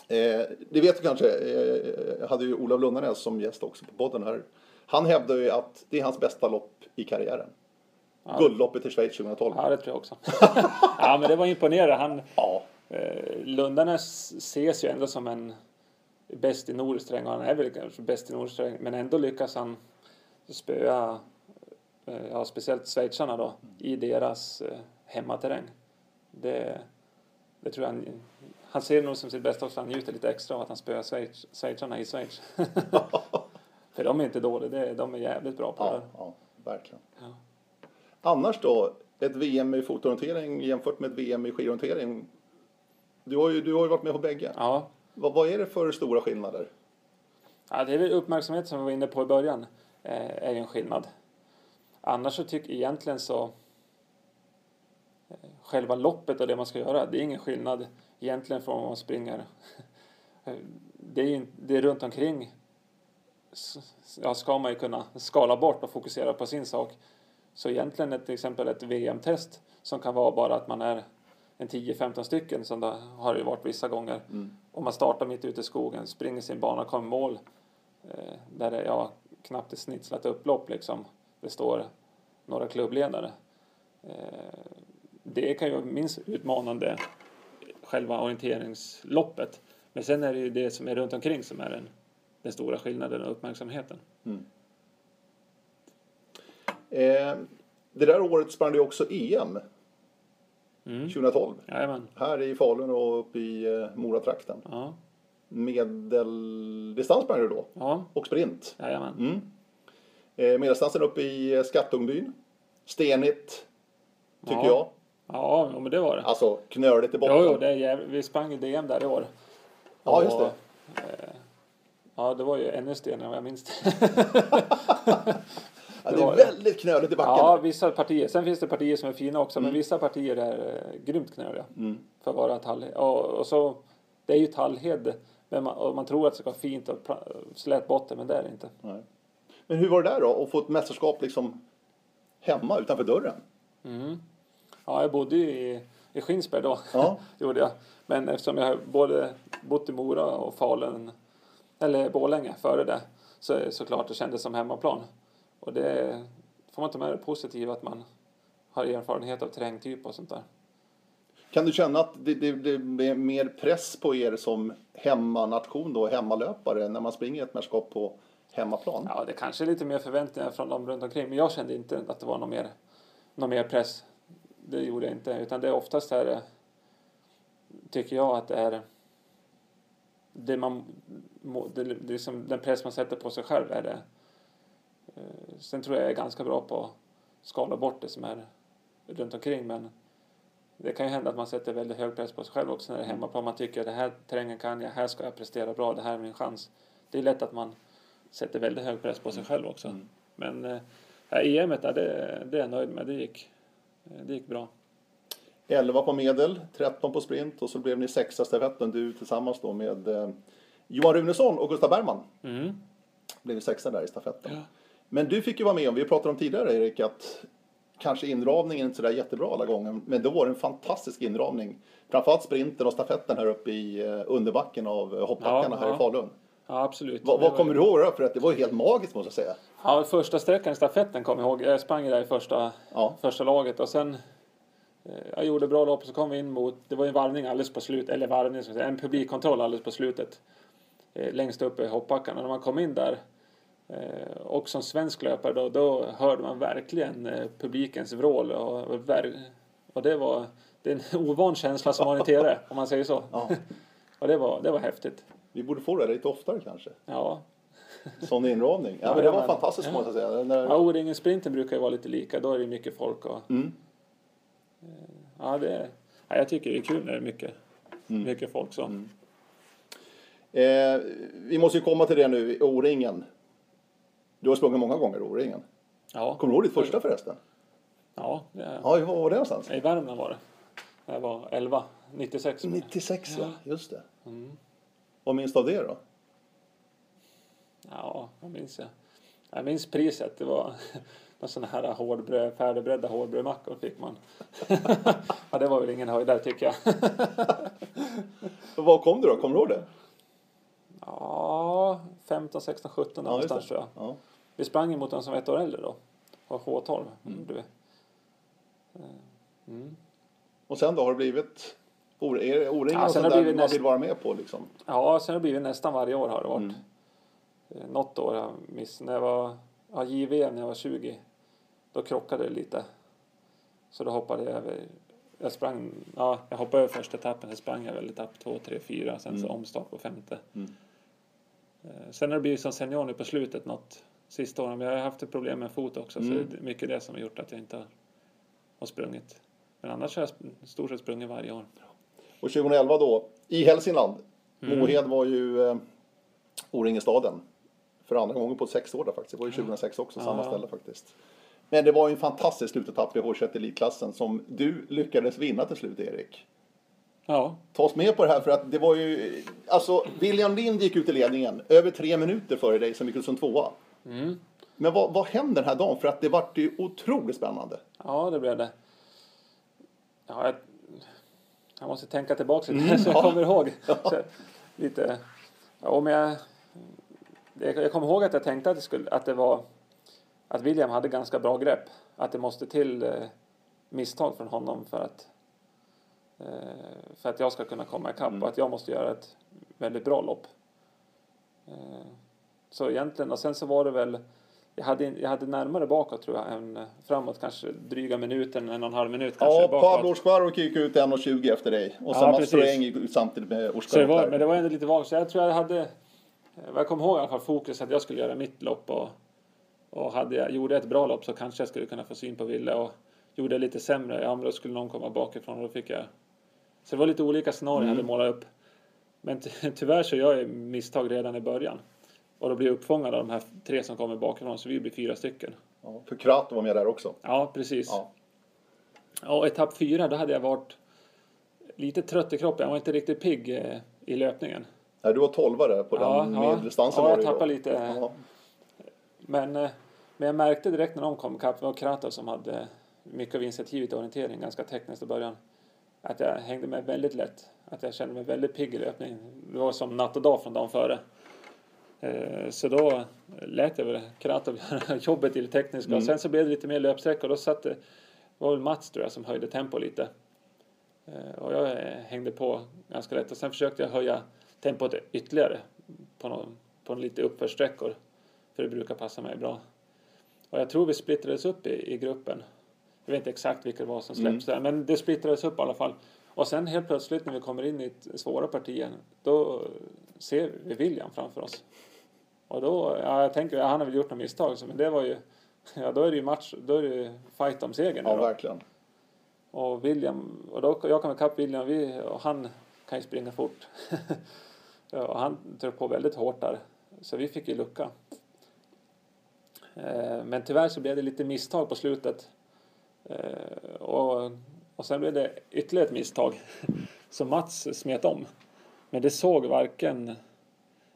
Eh, det vet du kanske, eh, jag hade ju Olof Lundarnäs som gäst också på podden här. Han hävdar ju att det är hans bästa lopp i karriären. Ja. Guldloppet i Schweiz 2012. ja, det tror jag också. ja, men det var imponerande. Han, Ja. eh, Lundarnäs ses ju ändå som en bäst i nordisk terräng och han är väl kanske bäst i nordisk terräng. Men ändå lyckas han spöa, eh, ja, speciellt schweizarna då, i deras eh, hemmaterräng. Det, det tror jag han, han ser det nog som sitt bästa också. Han njuter lite extra av att han spöar Schweiz, schweizarna i Schweiz. För de är inte dåliga, det- de är jävligt bra på det Ja, där. ja, verkligen. Ja. Annars då, ett VM i fotorientering jämfört med ett VM i skidorientering. Du har ju, du har ju varit med på bägge. Ja, Vad, vad är det för stora skillnader? Ja, det är väl uppmärksamhet som vi var inne på i början, eh, är ju en skillnad. Annars så tycker jag egentligen så själva loppet och det man ska göra, det är ingen skillnad egentligen från om man springer. Det är, ju- det är runt omkring ja, ska man ju kunna skala bort och fokusera på sin sak. Så egentligen ett, till exempel ett VM-test som kan vara bara att man är en 10-15 stycken som det har ju varit vissa gånger. Om man startar mitt ute i skogen, springer sin bana, kommer mål eh, där det ja, knappt är snitslat upplopp liksom. Det står några klubbledare. Eh, det kan ju vara minst utmanande själva orienteringsloppet. Men sen är det ju det som är runt omkring som är den, den stora skillnaden och uppmärksamheten. Eh, det där året sprang du också EM, Mm. 2012. Jajamän. Här i Falun och uppe i eh, Moratrakten. Ja. Medeldistans sprang du då, Ja. och sprint. Jajamän. Mm. Eh, medeldistansen uppe i eh, Skattungbyn. Stenigt, tycker Ja. jag. Ja, men det var det. Alltså knöligt i botten. Jo, jo, det är jäv... vi sprang i DM där i år. Ja, just det. eh, ja, det var ju ännu stenigare vad jag minns det. Det det är väldigt knöligt i backen. Ja, vissa partier. Sen finns det partier som är fina också, Mm. men vissa partier är eh, grymt knöliga. För att vara tallhed. Och, och så, det är ju tallhed, men man, man tror att det ska vara fint och slät botten, men det är det inte. Nej. Men hur var det där då, att få ett mästerskap liksom hemma utanför dörren? Mm. Ja, jag bodde ju i, i Skinsberg då. Ja. gjorde jag. Men eftersom jag både bott i Mora och Falun, eller Borlänge före det, så såklart det kändes som hemmaplan. Och det får man ta med det positiva att man har erfarenhet av terrängtyp och sånt där. Kan du känna att det, det, det är mer press på er som hemmanation då, hemmalöpare, när man springer ett mästerskap på hemmaplan? Ja, det kanske är lite mer förväntningar från dem runt omkring, men jag kände inte att det var någon mer, någon mer press. Det gjorde jag inte. Utan det är oftast är det, tycker jag att det är det man, det, det liksom den press man sätter på sig själv är det. Eh, Sen tror jag jag är ganska bra på att skala bort det som är runt omkring men det kan ju hända att man sätter väldigt hög press på sig själv också när det är hemmaplan. Man tycker att det här terrängen kan jag, här ska jag prestera bra, det här är min chans. Det är lätt att man sätter väldigt hög press på sig själv också. Mm. Men eh, ja, EMet, ja, det, det är jag nöjd med. Det gick, eh, det gick bra. 11 på medel, 13 på sprint och så blev ni sexa stafetten du tillsammans då med eh, Johan Runesson och Gustav Bergman. Mm. Blev sexa där i stafetten. Ja. Men du fick ju vara med om, vi pratade om tidigare Erik, att kanske inramningen inte sådär jättebra alla gånger, men då var det en fantastisk inramning. Framförallt sprinten och stafetten här uppe i eh, underbacken av eh, hoppbackarna Ja, här ja. i Falun. Ja, absolut. Vad, vad kommer du ihåg då? För att det var ju helt magiskt måste jag säga. Ja, första sträckan i stafetten kommer jag ihåg. Jag sprang där i första, Ja. första laget och sen eh, jag gjorde bra lopp och så kom vi in mot, det var en varvning alldeles på slutet, eller varvning ska jag säga, en publikkontroll alldeles på slutet. Eh, längst upp i hoppbackarna. När man kom in där eh, och som svensk löpare då, då hörde man verkligen publikens vrål och, och det var det är en ovan känsla som orienterare om man säger så. Ja. Och det var, det var häftigt. Vi borde få det lite oftare kanske. Ja, Sån inramning. Ja, Ja, men det var fantastiskt ja. måste jag säga. Den där... ja O-ringen-sprinten brukar ju vara lite lika. Då är det mycket folk och Mm. Ja, det ja, jag tycker det är kul när det är mycket, Mm. mycket folk så. Eh, vi måste ju komma till det nu, O-ringen. Du har sprungit många gånger O-ringen. Ja, Kommer du ihåg ditt första förresten? ja, det är, Ja, var var det någonstans? i Värmland var det. Jag var 11, 96. 96 ja, just det. Mm. Vad minns du av det då? Ja, vad minns jag? Jag minns priset. Det var någon sån här hårdbröd, färdigbredda hårdbrödmackor fick man. ja, det var väl ingen höjdare tycker jag. Vad kom du då? Kommer du ihåg det? ja, 15, 16, 17 just någonstans tror jag. Ja. Vi sprang emot en som var ett år äldre då. Och H12. Mm. Du. Mm. Och sen då har det blivit O-ringen Ja, sen där man näst- vill vara med på liksom? Ja, sen har det blivit nästan varje år har det varit. Mm. Eh, Något år jag miss, när jag var ja, JVM när jag var 20. Då krockade det lite. Så då hoppade jag över. Jag sprang, ja, jag hoppade över första etappen, sen sprang jag väl etapp två, tre, fyra, sen så Mm. omstart på femte. Mm. Eh, Sen har det blivit som senior nu på slutet något sista åren. Men jag har haft ett problem med fot också, Mm. så det är mycket det som har gjort att jag inte har, har sprungit. Men annars har jag i stort sett sprungit varje år. Och 2011 då, i Hälsingland. Mm. Mohed var ju eh, O-ringestaden. För andra gången på sex år där faktiskt. Det var ju 2006 också, Ja. samma ställe faktiskt. Men det var ju en fantastisk slutetapp i H21 Elitklassen som du lyckades vinna till slut Erik. Ja, Ta oss med på det här för att det var ju, alltså William Lind gick ut i ledningen över tre minuter före dig som gick ut som tvåa. mm. Men vad, vad hände den här dagen? För att det vart ju otroligt spännande. ja det blev det. Ja, jag, jag måste tänka tillbaka lite Mm, så jag ja. kommer ihåg. Så, lite, ja, men jag, jag kommer ihåg att jag tänkte att det, skulle, att det var att William hade ganska bra grepp. Att det måste till eh, misstag från honom för att eh, för att jag ska kunna komma ikapp Mm. och att jag måste göra ett väldigt bra lopp. Eh, så egentligen, och sen så var det väl jag hade, jag hade närmare bakåt tror jag än eh, framåt, kanske dryga minuten, en och en halv minut kanske Ja, bakåt. Pablo Oskvarok gick ut 1.20 efter dig. Och Ja, precis. Sträng gick ut samtidigt med var, där. men det var ändå lite vagt. Så jag tror jag hade, vad jag kommer ihåg i alla fall, fokus att jag skulle göra mitt lopp och, och hade jag, gjorde jag ett bra lopp så kanske jag skulle kunna få syn på Ville och gjorde jag lite sämre, ja men då skulle någon komma bakifrån och då fick jag. Så det var lite olika scenarier jag Mm. hade målat upp. Men ty- tyvärr så gör jag misstag redan i början. Och då blir jag uppfångad av de här tre som kommer bakifrån så vi blir fyra stycken. Ja, för Krato var med där också. Ja, precis. Ja. Och etapp fyra, då hade jag varit lite trött i kroppen. Jag var inte riktigt pigg eh, i löpningen. Nej, du var 12 där på Ja, den ja. medeldistansen Ja, jag då. tappade lite. Ja. Men, eh, men jag märkte direkt när de kom ikapp, det var Kratos som hade mycket av initiativet i orientering, ganska tekniskt i början. Att jag hängde med väldigt lätt. Att jag kände mig väldigt pigg i löpning. Det var som natt och dag från dagen före. Eh, Så då lät jag väl Kratov göra jobbet i det tekniska. Mm. Sen så blev det lite mer löpsträcka och då satte, det var väl Mats tror jag som höjde tempo lite. Eh, Och jag eh, hängde på ganska lätt och sen försökte jag höja tempot ytterligare på, någon, på lite uppförssträckor. För det brukar passa mig bra. Och jag tror vi splittrades upp i, i gruppen. Jag vet inte exakt vilka det var som släpps där, men det splittrades upp i alla fall. Och sen helt plötsligt när vi kommer in i svåra partier, då ser vi William framför oss. Och då, ja, jag tänker, ja, han har väl gjort något misstag, men det var ju, ja då är det ju match, då är det ju fight om segern. Ja, då. verkligen. Och William, och då, jag kom ikapp William, vi, och han kan ju springa fort. Ja, och han tryckte på väldigt hårt där, så vi fick ju lucka. Eh, Men tyvärr så blev det lite misstag på slutet. Eh, Och, och sen blev det ytterligare ett misstag. Så Mats smet om. Men det såg varken...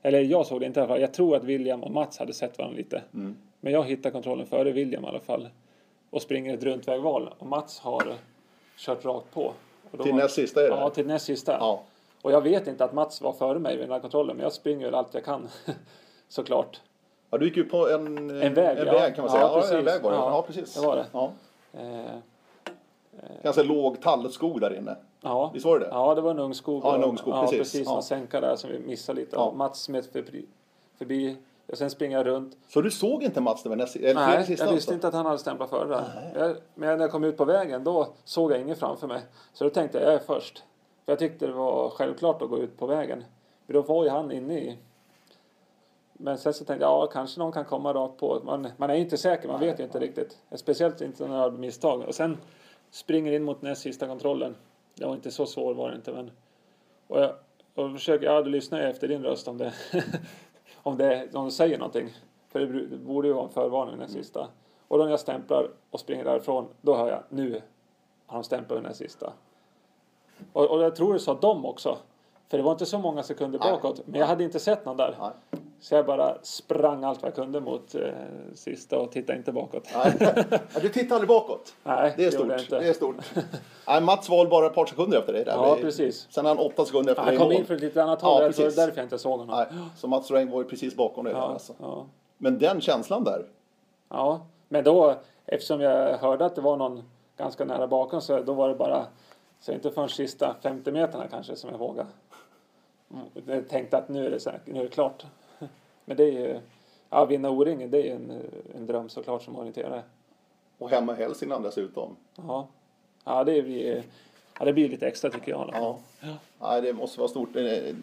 Eller jag såg det inte i alla fall. Jag tror att William och Mats hade sett varandra lite. Mm. Men jag hittade kontrollen före William i alla fall. Och springer ett runtvägval. Och Mats har kört rakt på. Till näst sista är det? Ja, till näst sista. Ja. Och jag vet inte att Mats var före mig vid den här kontrollen. Men jag springer väl allt jag kan. Såklart. Ja, du gick ju på en, En väg, en ja. väg kan man säga. Ja, Ja, precis. en väg var det. Ja, Ja, precis. det var det. Ja. Eh, Ganska låg tallskog där inne. ja. Visst var det det? Ja, det var en ungskog. Ja, en och- ungskog, ja, precis. precis. Ja. Sänka där som vi missade lite. Ja. Mats smet förbi, förbi. Och sen springer jag runt. Så du såg inte Mats det var näst, eller Nej, sista jag visste inte att han hade stämplat före där. Jag, men när jag kom ut på vägen då såg jag ingen framför mig. Så då tänkte jag, jag är först. För jag tyckte det var självklart att gå ut på vägen. Men då var ju han inne i... Men sen så tänkte jag, ja kanske någon kan komma rakt på. Man, man är inte säker, man vet ju inte riktigt. Speciellt inte när man gör misstag. Och sen springer in mot näst sista kontrollen. Det var inte så svår var det inte men. Och jag och försöker, ja du lyssnar efter din röst om det, om det, om du säger någonting. För det borde ju vara en förvarning den sista. Och då när jag stämplar och springer därifrån, då hör jag nu har de stämplat den sista. Och, och jag tror det sa de också. För det var inte så många sekunder bakåt. Men jag hade inte sett någon där. Så jag bara sprang allt vad jag kunde mot eh, sista och tittade inte bakåt. Nej. Ja, du tittar aldrig bakåt. Nej, Det är gjorde jag stort. inte. Det är stort. Nej, Mats var bara ett par sekunder efter dig. Där. Ja, precis. Sen är han åtta sekunder efter Han dig i kom in för ett lite annat Ja, håll. Ja, det var precis. därför jag inte såg honom. Nej, så Mats Reng var ju precis bakom dig. där, Ja, Alltså. ja. Men den känslan där. Ja, men då eftersom jag hörde att det var någon ganska nära bakom så då var det bara så inte förrän sista 50 meterna kanske som jag vågade. Mm, Jag tänkte att nu är det, säkert, nu är det klart. Men det är ju, ja vinna O-ringen det är ju en, en dröm såklart som orienterare. Och hemma i Hälsingland dessutom. Ja, ja det blir, ja, det blir lite extra tycker jag. Ja. Nej, det måste vara stort. Det är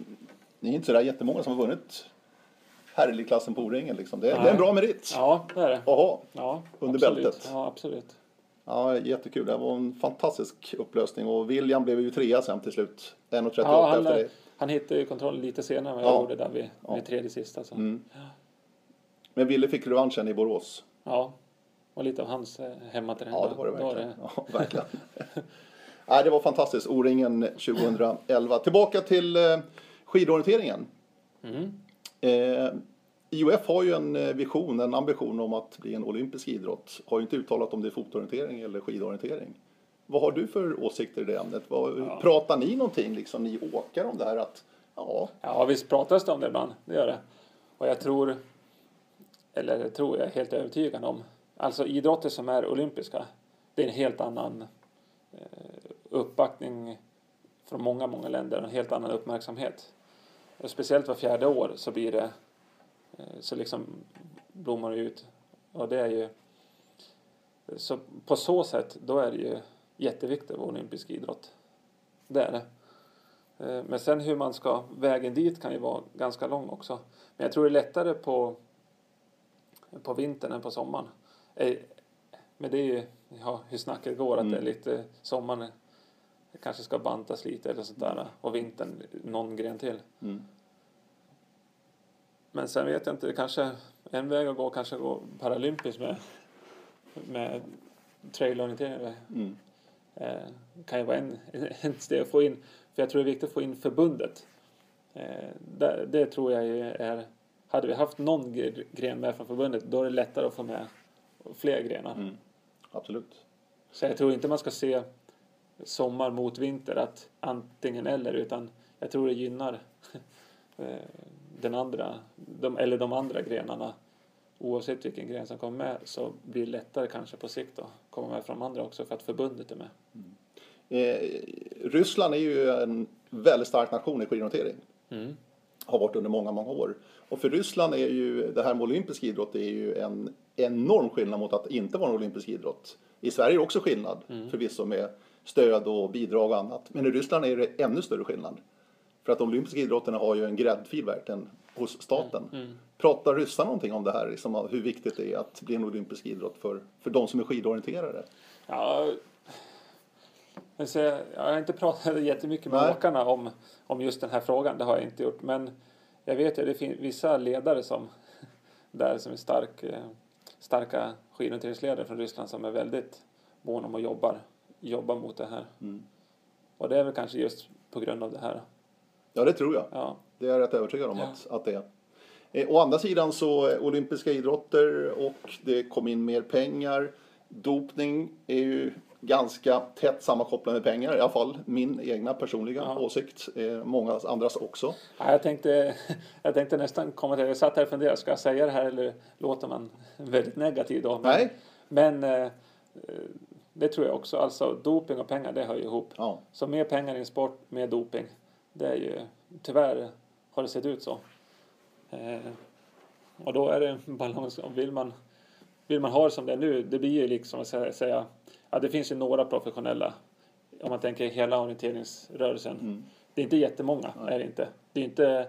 inte sådär jättemånga som har vunnit herrligklassen på O-ringen. Liksom. Det, det är en bra merit. Ja, det är det. Jaha. Ja, Under absolut. bältet. Ja, absolut. Ja, jättekul. Det var en fantastisk upplösning och William blev ju trea sen till slut. 1.38 Ja, efter dig. Han hittade ju kontrollen lite senare än vad jag Ja. gjorde där vid, Ja. vid tredje sista. Så. Mm. Men Wille fick revanschen i Borås. Ja, och lite av hans eh, hemmaterräng. Ja, det var det verkligen. Ja, verkligen. Nej, det var fantastiskt. O-ringen 2011. Tillbaka till eh, skidorienteringen. Mm. Eh, IOF har ju en eh, vision, en ambition om att bli en olympisk idrott. Har ju inte uttalat om det är fotorientering eller skidorientering. Vad har du för åsikter i det ämnet? Vad, Pratar ni någonting, liksom ni åkare, om det här att ja, Ja, visst pratas det om det ibland. Det gör det. Och jag tror, eller jag tror jag är helt övertygad om, alltså idrotter som är olympiska, det är en helt annan eh, uppbackning från många, många länder och en helt annan uppmärksamhet. Och speciellt var fjärde år så blir det, eh, så liksom blommar det ut. Och det är ju, så på så sätt, då är det ju jätteviktigt att vara olympisk idrott. Det är det. Eh, Men sen hur man ska, vägen dit kan ju vara ganska lång också. Men jag tror det är lättare på, på vintern än på sommaren. Eh, Men det är ju ja, hur snacket går, att det är lite sommaren kanske ska bantas lite eller sånt där och vintern någon gren till. Mm. Men sen vet jag inte, det kanske en väg att gå kanske gå paralympiskt med, med trailorientering. mm. Eh, kan ju vara en, en steg att få in. För jag tror det är viktigt att få in förbundet. Eh, det, det tror jag är... Hade vi haft någon gre- gren med från förbundet då är det lättare att få med fler grenar. Mm. absolut. Så jag tror inte man ska se sommar mot vinter att antingen eller utan jag tror det gynnar eh, den andra, de, eller de andra grenarna. Oavsett vilken gren som kommer med så blir det lättare kanske på sikt att komma med från andra också för att förbundet är med. Eh, Ryssland är ju en väldigt stark nation i skidorientering. Mm. Har varit under många, många år. Och för Ryssland är ju det här med olympisk idrott är ju en enorm skillnad mot att inte vara en olympisk idrott. I Sverige är det också skillnad Mm. förvisso med stöd och bidrag och annat. Men i Ryssland är det ännu större skillnad. För att de olympiska idrotterna har ju en gräddfil verkligen hos staten. Mm. Pratar ryssarna någonting om det här? Liksom, hur viktigt det är att bli en olympisk idrott för, för de som är skidorienterade? Ja, jag, säger, jag har inte pratat jättemycket med Nej. åkarna om, om just den här frågan. Det har jag inte gjort. Men jag vet ju att det finns vissa ledare som där som är stark, eh, starka skidorienteringsledare från Ryssland som är väldigt måna om att jobba, jobba mot det här. Mm. Och det är väl kanske just på grund av det här. Ja, det tror jag. Ja, Det är jag rätt övertygad om Ja. att, att det är. Eh, å andra sidan så eh, olympiska idrotter och det kom in mer pengar. Dopning är ju ganska tätt sammankopplat med pengar, i alla fall min egna personliga Ja. åsikt. Eh, många andras också. Ja, jag, tänkte, jag tänkte nästan komma till Jag satt här och funderade. Ska jag säga det här eller låter man väldigt negativ då? Men, Nej. Men eh, eh, det tror jag också. Alltså doping och pengar, det hör ju ihop. Ja. Så mer pengar i en sport, mer doping. Det är ju, tyvärr har det sett ut så. Eh, och då är det en balans. Vill man, vill man ha det som det är nu, det blir ju liksom att säga, ja det finns ju några professionella. Om man tänker hela orienteringsrörelsen. Mm. Det är inte jättemånga, är det inte. Det är inte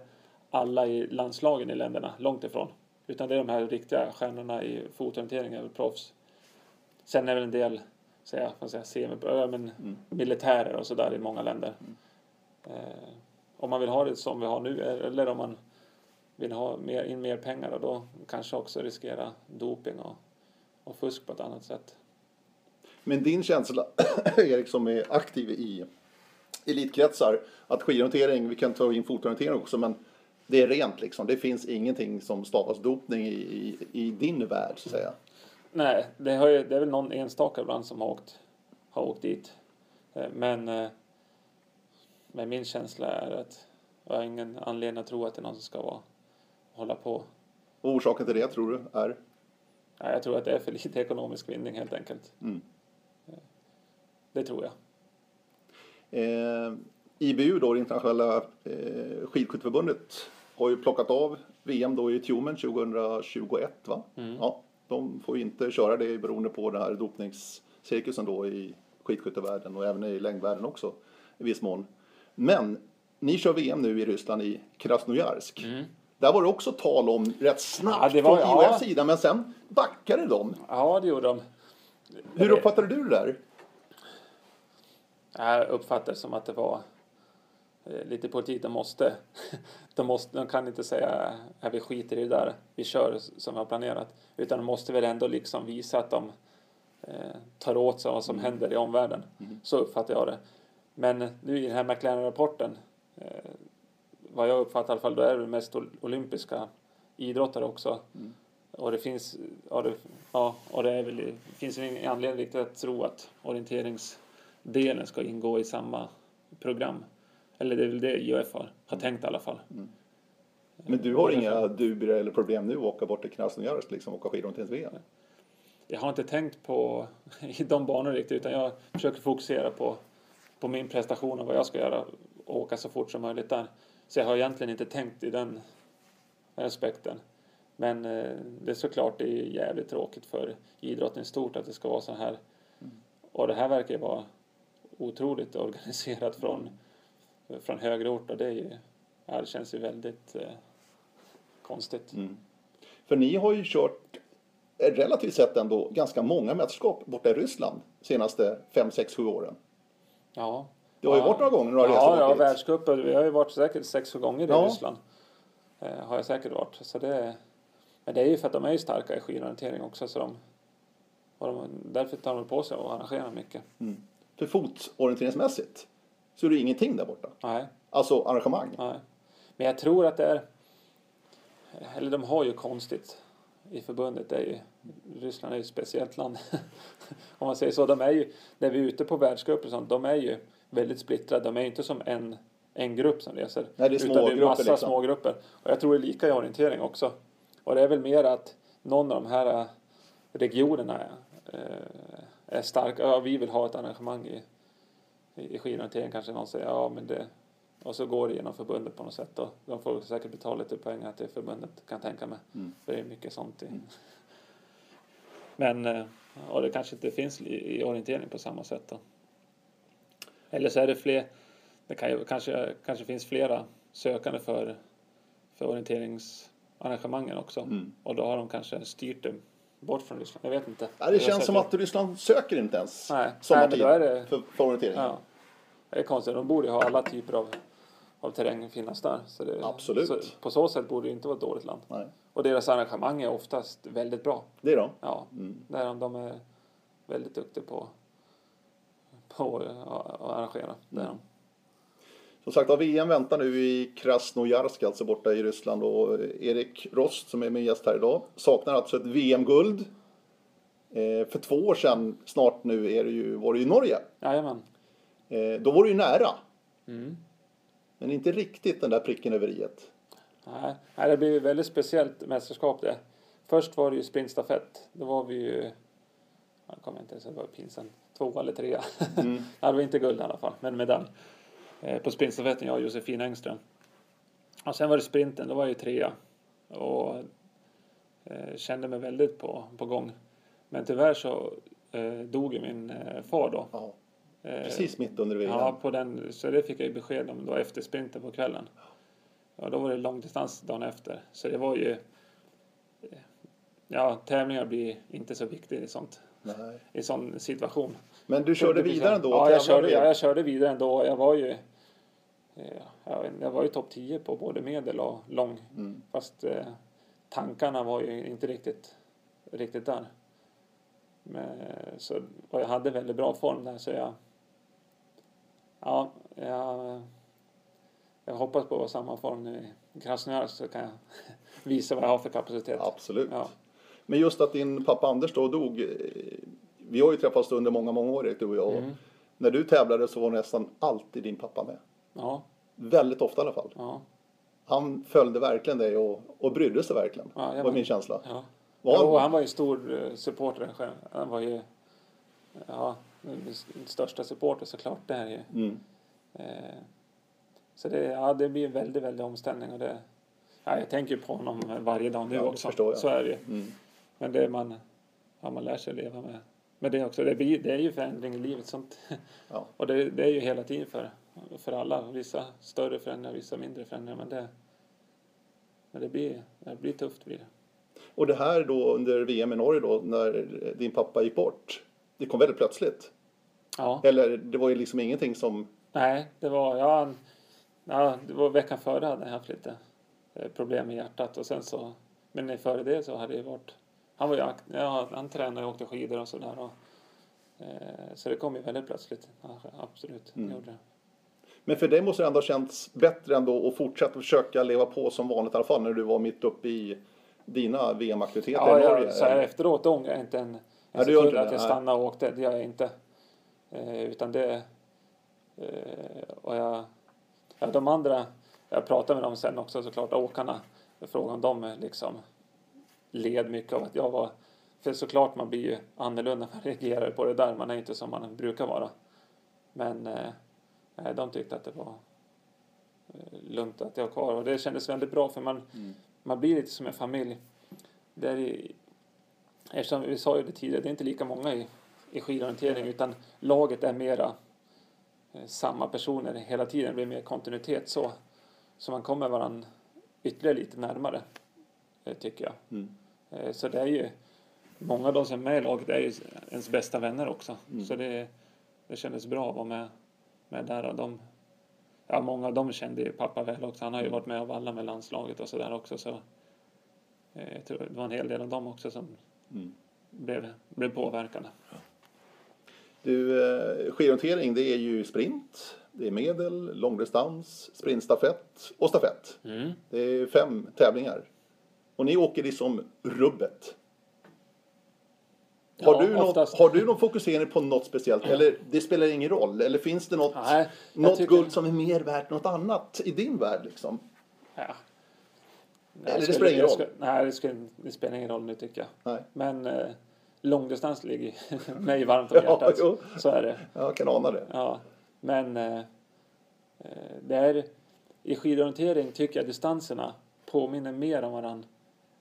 alla i landslagen i länderna, långt ifrån. Utan det är de här riktiga stjärnorna i fotorientering, är väl proffs. Sen är väl en del, säga, vad säga, semi, men Mm. militärer och sådär i många länder. Eh, om man vill ha det som vi har nu eller om man vill ha mer, in mer pengar och då kanske också riskera doping och, och fusk på ett annat sätt. Men din känsla, Erik som är aktiv i elitkretsar, att skidorientering, vi kan ta in fotorientering också, men det är rent liksom. Det finns ingenting som stavas dopning i, i, i din värld, så att säga. Nej, det, har ju, det är väl någon enstaka ibland som har åkt, har åkt dit. Eh, Men, eh, men min känsla är att jag har ingen anledning att tro att det är någon som ska vara, hålla på. Och orsaken till det tror du är? Nej, jag tror att det är för lite ekonomisk vinning helt enkelt. Mm. Det tror jag. Eh, IBU då, det internationella eh, skidskytteförbundet, har ju plockat av VM då i Tjumen 2021 va? Mm. Ja, de får ju inte köra det beroende på den här dopningscirkusen då i skidskyttevärlden och även i längdvärlden också i viss mån. Men ni kör VM nu i Ryssland i Krasnojarsk. Där var det också tal om rätt snabbt Mm. Ja, det var- från ja. Sida men sen backade de. Ja, det gjorde de. Hur uppfattade du det där? Jag uppfattar det som att det var eh, lite politik. De måste, de måste, de kan inte säga att vi skiter i det där, vi kör som vi har planerat. Utan de måste väl ändå liksom visa att de eh, tar åt sig vad som händer i omvärlden. Så uppfattar jag det. Men nu i den här McLaren-rapporten, eh, vad jag uppfattar i alla fall, då är det mest ol- olympiska idrottare också. Och det finns, ja, det, ja, och det är väl, det finns ingen anledning riktigt att tro att orienteringsdelen ska ingå i samma program. Eller det är väl det IOF har, har tänkt i alla fall. Men du har inga dubier eller problem nu att åka bort till Krasnojarsk liksom och åka skidorienterings-VM? Jag har inte tänkt på i de banor riktigt utan jag försöker fokusera på, på min prestation och vad jag ska göra och åka så fort som möjligt där. Så jag har egentligen inte tänkt i den aspekten. Men eh, det är såklart det är jävligt tråkigt för idrotten i stort att det ska vara så här. Och det här verkar ju vara otroligt organiserat från, från högre ort och det är ju, ja, det känns ju väldigt eh, konstigt. Mm. För ni har ju kört eh, relativt sett ändå ganska många mästerskap borta i Ryssland de senaste 5, 6, 7 åren. Ja. Det har ju varit några gånger några resor Ja, bort ja dit. världscuper. Vi har ju varit säkert sex gånger i Ja. Ryssland. Eh, har jag säkert varit. Så det, men det är ju för att de är ju starka i skidorientering också. Så de, och de, därför tar de på sig att arrangera mycket. Mm. För fotorienteringsmässigt så är det ingenting där borta. Nej, Alltså arrangemang. nej. Men jag tror att det är... Eller de har ju konstigt i förbundet. Det är ju, Ryssland är ju ett speciellt land. Om man säger så. De är ju, när vi är ute på världscuper och sånt, de är ju väldigt splittrade. De är inte som en, en grupp som reser. Nej, det är utan det är massa liksom. små grupper. Och jag tror det är lika i orientering också. Och det är väl mer att någon av de här eh, regionerna eh, är starka. Ja, vi vill ha ett arrangemang i, i skidorientering kanske någon säger ja men det och så går det genom förbundet på något sätt och de får säkert betala lite pengar till förbundet kan jag tänka mig. Mm. För det är mycket sånt i. Men eh, Och det kanske inte finns i, orientering på samma sätt då. Eller så är det fler, det kan ju, kanske, kanske finns flera sökande för, för orienteringsarrangemangen också. Mm. Och då har de kanske styrt det bort från Ryssland. Jag vet inte. Ja, det känns som att Ryssland söker inte ens Nej. sommartid Nej, men då är det- för, för orientering. Ja. Det är konstigt. De borde ju ha alla typer av, av terräng finnas där. Så det, Absolut. Så på så sätt borde det inte vara ett dåligt land. Nej, Och deras arrangemang är oftast väldigt bra. det är de. Ja, Mm. där de, är väldigt duktiga på, på att arrangera. Är de. Som sagt, ja, VM väntar nu i Krasnojarsk, alltså borta i Ryssland. Och Erik Rost, som är min gäst här idag, saknar alltså ett VM-guld. Eh, för två år sedan, snart nu, är det ju, var det ju Norge. Jajamän. Eh, då var det ju nära, Mm. Men inte riktigt den där pricken över iet. Nej, nej, det blir ju väldigt speciellt mästerskap det. Först var det ju sprintstafett. Då var vi ju, jag kommer inte ens ihåg, var pinsamt, två eller trea. Mm. ja, det var inte guld i alla fall, men medalj. Eh, på sprintstafetten, jag och Josefin Engström. Och sen var det sprinten, då var jag ju trea. Och eh, kände mig väldigt på, på gång. Men tyvärr så eh, dog ju min eh, far då. Eh, precis mitt under VM. Ja, på den, så det fick jag ju besked om då efter sprinten på kvällen. Ja, då var det långdistans dagen efter. Så det var ju... eh, Ja, tävlingar blir inte så viktigt i sånt. Nej. I sån situation. Men du körde vidare ändå? Ja, jag körde, ja, jag körde vidare ändå. Jag var ju... eh, jag var ju topp 10 på både medel och lång. Mm. Fast eh, tankarna var ju inte riktigt, riktigt där. Men, så, och jag hade väldigt bra form där så jag... Ja, jag, jag hoppas på samma form nu i Krasnojarsk så kan jag visa vad jag har för kapacitet. Absolut. Ja. Men just att din pappa Anders då dog. eh, Vi har ju träffats under många, många år Erik, du och jag. Mm. När du tävlade så var nästan alltid din pappa med. Ja, Väldigt ofta i alla fall. ja, Han följde verkligen dig och, och brydde sig verkligen. Ja, var min känsla. ja. Var han- Jo, han var ju stor eh, supporter själv. Han var ju ja, den största supporter såklart. Det här är. Mm. Eh, så det, ja, det blir en väldigt, väldigt omställning. Och det, ja, jag tänker på honom varje dag nu Ja, också. förstår jag. Så är det ju. Mm. Men det man, ja, man lär sig leva med. med det också. Det, blir, det är ju förändring i livet. Sånt. Ja. Och det, det är ju hela tiden för, för alla. Vissa större förändringar, vissa mindre förändringar. Men det, men det, blir, det blir tufft. Blir det. Och det här då under VM i Norge då när din pappa gick bort. Det kom väldigt plötsligt. Ja. Eller det var ju liksom ingenting som... Nej, det var, ja, han- ja, det var veckan före hade jag haft lite eh, problem med hjärtat och sen så, men före det så hade det varit, han var ju, akt- ja, han tränade och åkte skidor och sådär och, eh, så det kom ju väldigt plötsligt, ja, absolut, Mm. gjorde det. Men för dig måste det ändå ha känts bättre ändå att fortsätta försöka leva på som vanligt i alla fall när du var mitt uppe i dina VM-aktiviteter Ja, i Norge. jag, så här efteråt ångrar jag inte en, en Ja, sekund att jag stannade och åkte, det gör jag inte. Eh, utan det, eh, och jag, ja, de andra, jag pratade med dem sen också såklart, åkarna, frågade om de eh, liksom led mycket av att jag var, för såklart man blir ju annorlunda, man reagerar på det där, man är inte som man brukar vara. Men eh, de tyckte att det var lugnt att jag var kvar och det kändes väldigt bra för man, Mm. man blir lite som en familj. Det är, i- eftersom vi sa ju det tidigare, det är inte lika många i, i skidorientering utan laget är mera eh, samma personer hela tiden. Det blir mer kontinuitet så. Så man kommer varandra ytterligare lite närmare, eh, tycker jag. Mm. Eh, Så det är ju, många av de som är med i laget är ju ens bästa vänner också. Mm. Så det, det kändes bra att vara med, med där. Och de, ja, många av dem kände ju pappa väl också. Han har ju varit med av alla med landslaget och sådär också. Så, jag tror det var en hel del av dem också som Mm. blev, blev påverkade. Du, eh, skidorientering det är ju sprint, det är medel, långdistans, sprintstafett och stafett. Mm. Det är fem tävlingar. Och ni åker liksom rubbet. Har, Ja, du något, har du någon fokusering på något speciellt? Eller det spelar ingen roll? Eller finns det något, Nej, något tycker- guld som är mer värt något annat i din värld? Liksom? Ja. Eller det spelar ingen roll? nej, det, skulle, det spelar ingen roll nu tycker jag. Nej. Men eh, långdistans ligger mig varmt om Ja, hjärtat. jo. så är det. Jag kan ana det. Ja, men eh, eh, det är, i skidorientering tycker jag distanserna påminner mer om varandra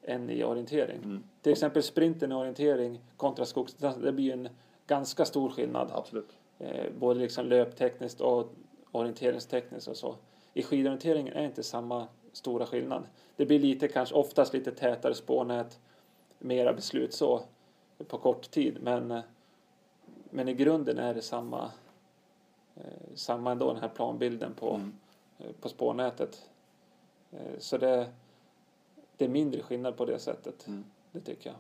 än i orientering. Till exempel sprinten i orientering kontra skogsdistans, det blir en ganska stor skillnad. Absolut. Eh, både liksom löptekniskt och orienteringstekniskt och så. I skidorienteringen är inte samma stora skillnad. Det blir lite, kanske oftast lite tätare spårnät, mera beslut så på kort tid. Men, eh, men i grunden är det samma, eh, samma ändå den här planbilden på, eh, på spårnätet. Så det, det är mindre skillnad på det sättet. Det tycker jag.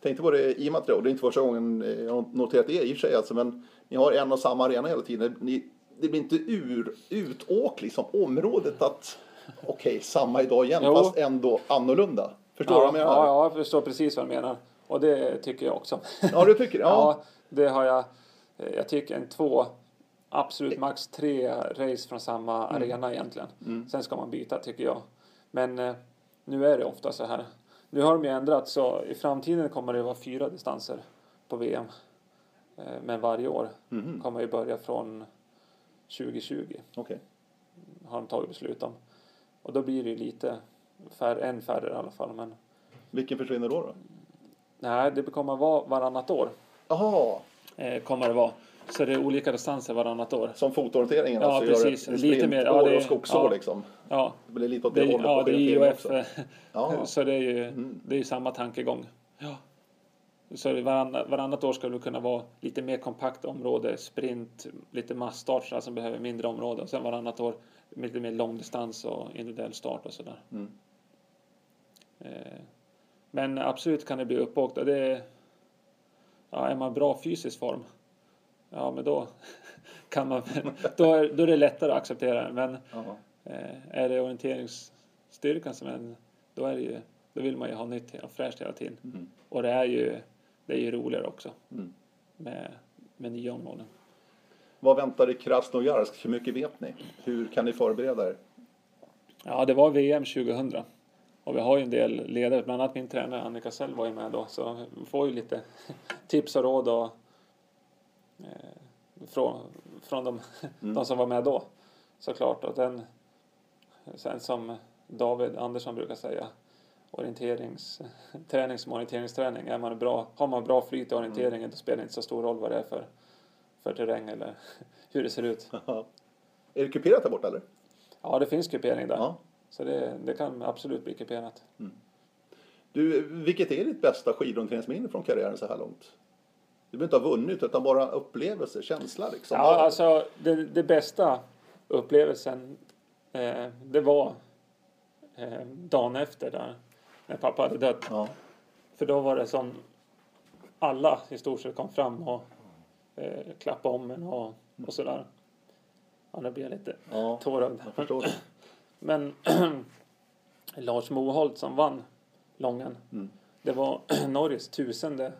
Tänkte på det i med att det är inte första gången jag har noterat det i och för sig alltså, men ni har en och samma arena hela tiden. Ni, det blir inte ur, utåk liksom området att okej, samma idag igen Jo. fast ändå annorlunda. Förstår du ja, vad jag menar? ja, ja, jag förstår precis vad du menar. Och det tycker jag också. Ja, du tycker det? Ja. Ja, det har jag. Jag tycker en två, absolut max tre race från samma Mm. arena egentligen. Sen ska man byta tycker jag. Men eh, nu är det ofta så här. Nu har de ju ändrat så i framtiden kommer det vara fyra distanser på VM. Eh, Men varje år Mhm. kommer ju börja från 2020 Okej. har de tagit beslut om. Och då blir det ju lite färre, en färre i alla fall. Men Vilken försvinner då? då? Nej, det kommer vara varannat år. Jaha, Eh, kommer det vara. Så det är olika distanser varannat år. som fotorienteringen Ja, alltså precis. gör ett Lite mer, ja, det- och skogsår ja. liksom. Ja, Det blir lite åt det, det, hållet ja, på det är IOF. eh, Ja. Så det är ju det är samma tankegång. Ja. Så det varannat, varannat år ska det kunna vara lite mer kompakt område, sprint, lite massstart som behöver mindre område. Och sen varannat år lite mer långdistans och individuell start och sådär. Mm. Eh, Men absolut kan det bli uppåkt och det är, ja, är man bra fysisk form, ja men då kan man, då är, då är det lättare att acceptera det. Men Jaha. Eh, är det orienteringsstyrkan som är en, då är det ju, då vill man ju ha nytt och fräscht hela tiden. Mm. Och det är ju, det är ju roligare också Mm. med, med nya områden. Vad väntar i Krasnojarsk? Hur mycket vet ni? Hur kan ni förbereda er? Ja, det var VM 2000 och vi har ju en del ledare, bland annat min tränare Annika Sell var ju med då, så vi får ju lite tips och råd och, eh, från, från de, de som var med då såklart. Och den, sen som David Andersson brukar säga, orienterings, träning som orienteringsträning. Är man bra, har man bra flyt i orienteringen då spelar det inte så stor roll vad det är för, för terräng eller hur det ser ut. Är det kuperat där borta eller? Ja, det finns kupering där. Ja. Så det, det kan absolut bli kuperat. Du, vilket är ditt bästa skidorienteringsminne från karriären så här långt? Du behöver inte ha vunnit utan bara upplevelse, känsla liksom. Ja, alltså det, det bästa upplevelsen eh, det var eh, dagen efter där när pappa hade dött. Ja. För då var det som alla i stort sett kom fram och eh, klappade om en och, och sådär. Ja, nu blir jag lite ja, tårögd. jag förstår det. Men Lars Moholt som vann Lången. Mm. Det var Norges tusende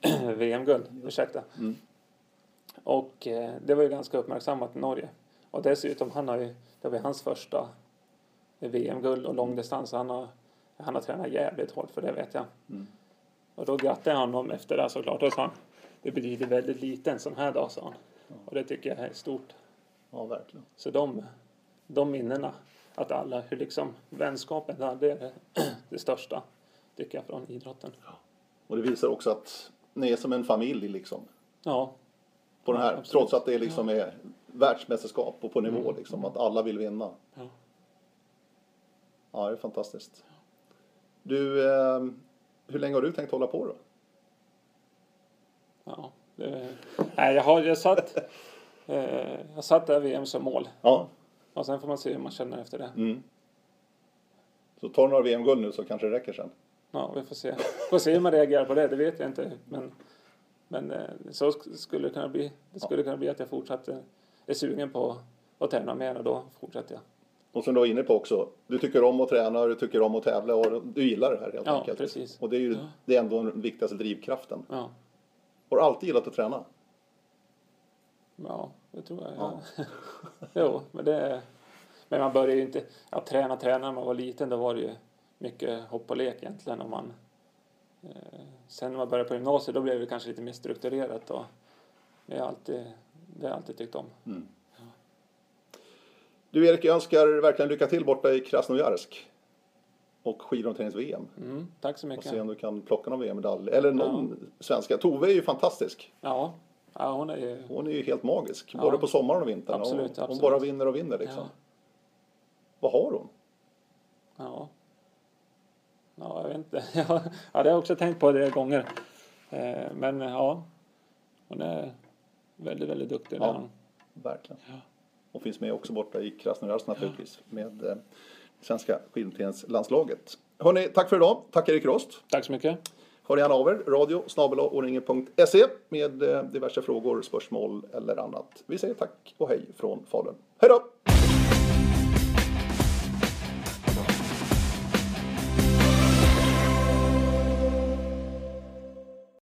VM-guld. Ursäkta. Mm. Och eh, det var ju ganska uppmärksammat i Norge. Och dessutom, han har ju, det var ju hans första VM-guld och långdistans. Han har, han har tränat jävligt hårt för det vet jag. Mm. Och då grattade jag honom efter det såklart. Och sa han, det betyder väldigt lite en sån här dag, sa han. Och det tycker jag är stort. Ja, verkligen. Så de, de minnena, att alla, hur liksom vänskapen där, det är det, det största, tycker jag, från idrotten. Och det visar också att ni är som en familj liksom. Ja, På den här, Ja, absolut. trots att det liksom är världsmästerskap och på nivå liksom. Att alla vill vinna. ja. Ja, det är fantastiskt. Du, eh, hur länge har du tänkt hålla på då? ja det, nej, jag har jag satt, eh, jag satt där VM som mål. Ja. Och sen får man se hur man känner efter det. Mm. Så tar några VM-guld nu så kanske det räcker sen. Ja, vi får se. Får se hur man reagerar på det, det vet jag inte. Men, men eh, så sk- skulle det kunna bli. Det skulle kunna bli att jag fortsatte, är sugen på att tävla mer och då fortsätter jag. Och som du var inne på också, du tycker om att träna, du tycker om att tävla och du gillar det här helt Ja, enkelt. precis. Och det är ju Ja. det är ändå den viktigaste drivkraften. Ja, Har du alltid gillat att träna? Ja det tror jag. Ja. Ja. jo, men det... Men man började ju inte... Ja, träna, träna när man var liten, då var det ju mycket hopp och lek egentligen. Och man, eh, sen när man började på gymnasiet, då blev det kanske lite mer strukturerat. Och det har alltid, det har alltid tyckt om. Du Erik, jag önskar verkligen lycka till borta i Krasnojarsk. och skidorienterings-VM. Mm, tack så Och mycket. se om du kan plocka någon VM-medalj. Eller någon svenska. Tove är ju fantastisk. Ja, ja hon är ju... Hon är ju helt magisk. Både på sommaren och vintern. Absolut, hon, hon bara vinner och vinner liksom. Ja. Vad har hon? Ja. Ja, jag vet inte. Ja, det har jag också tänkt på det gånger. Eh, Men ja, hon är väldigt, väldigt duktig. Ja. Ja. Verkligen. Och finns med också borta i Krasnojarsk naturligtvis. Med eh, svenska skidorienteringslandslaget. Hörrni, tack för idag. Tack Erik Rost. Tack så mycket. Hör gärna av er. Radio med eh, diverse frågor, spörsmål eller annat. Vi säger tack och hej från Falun. Hej då!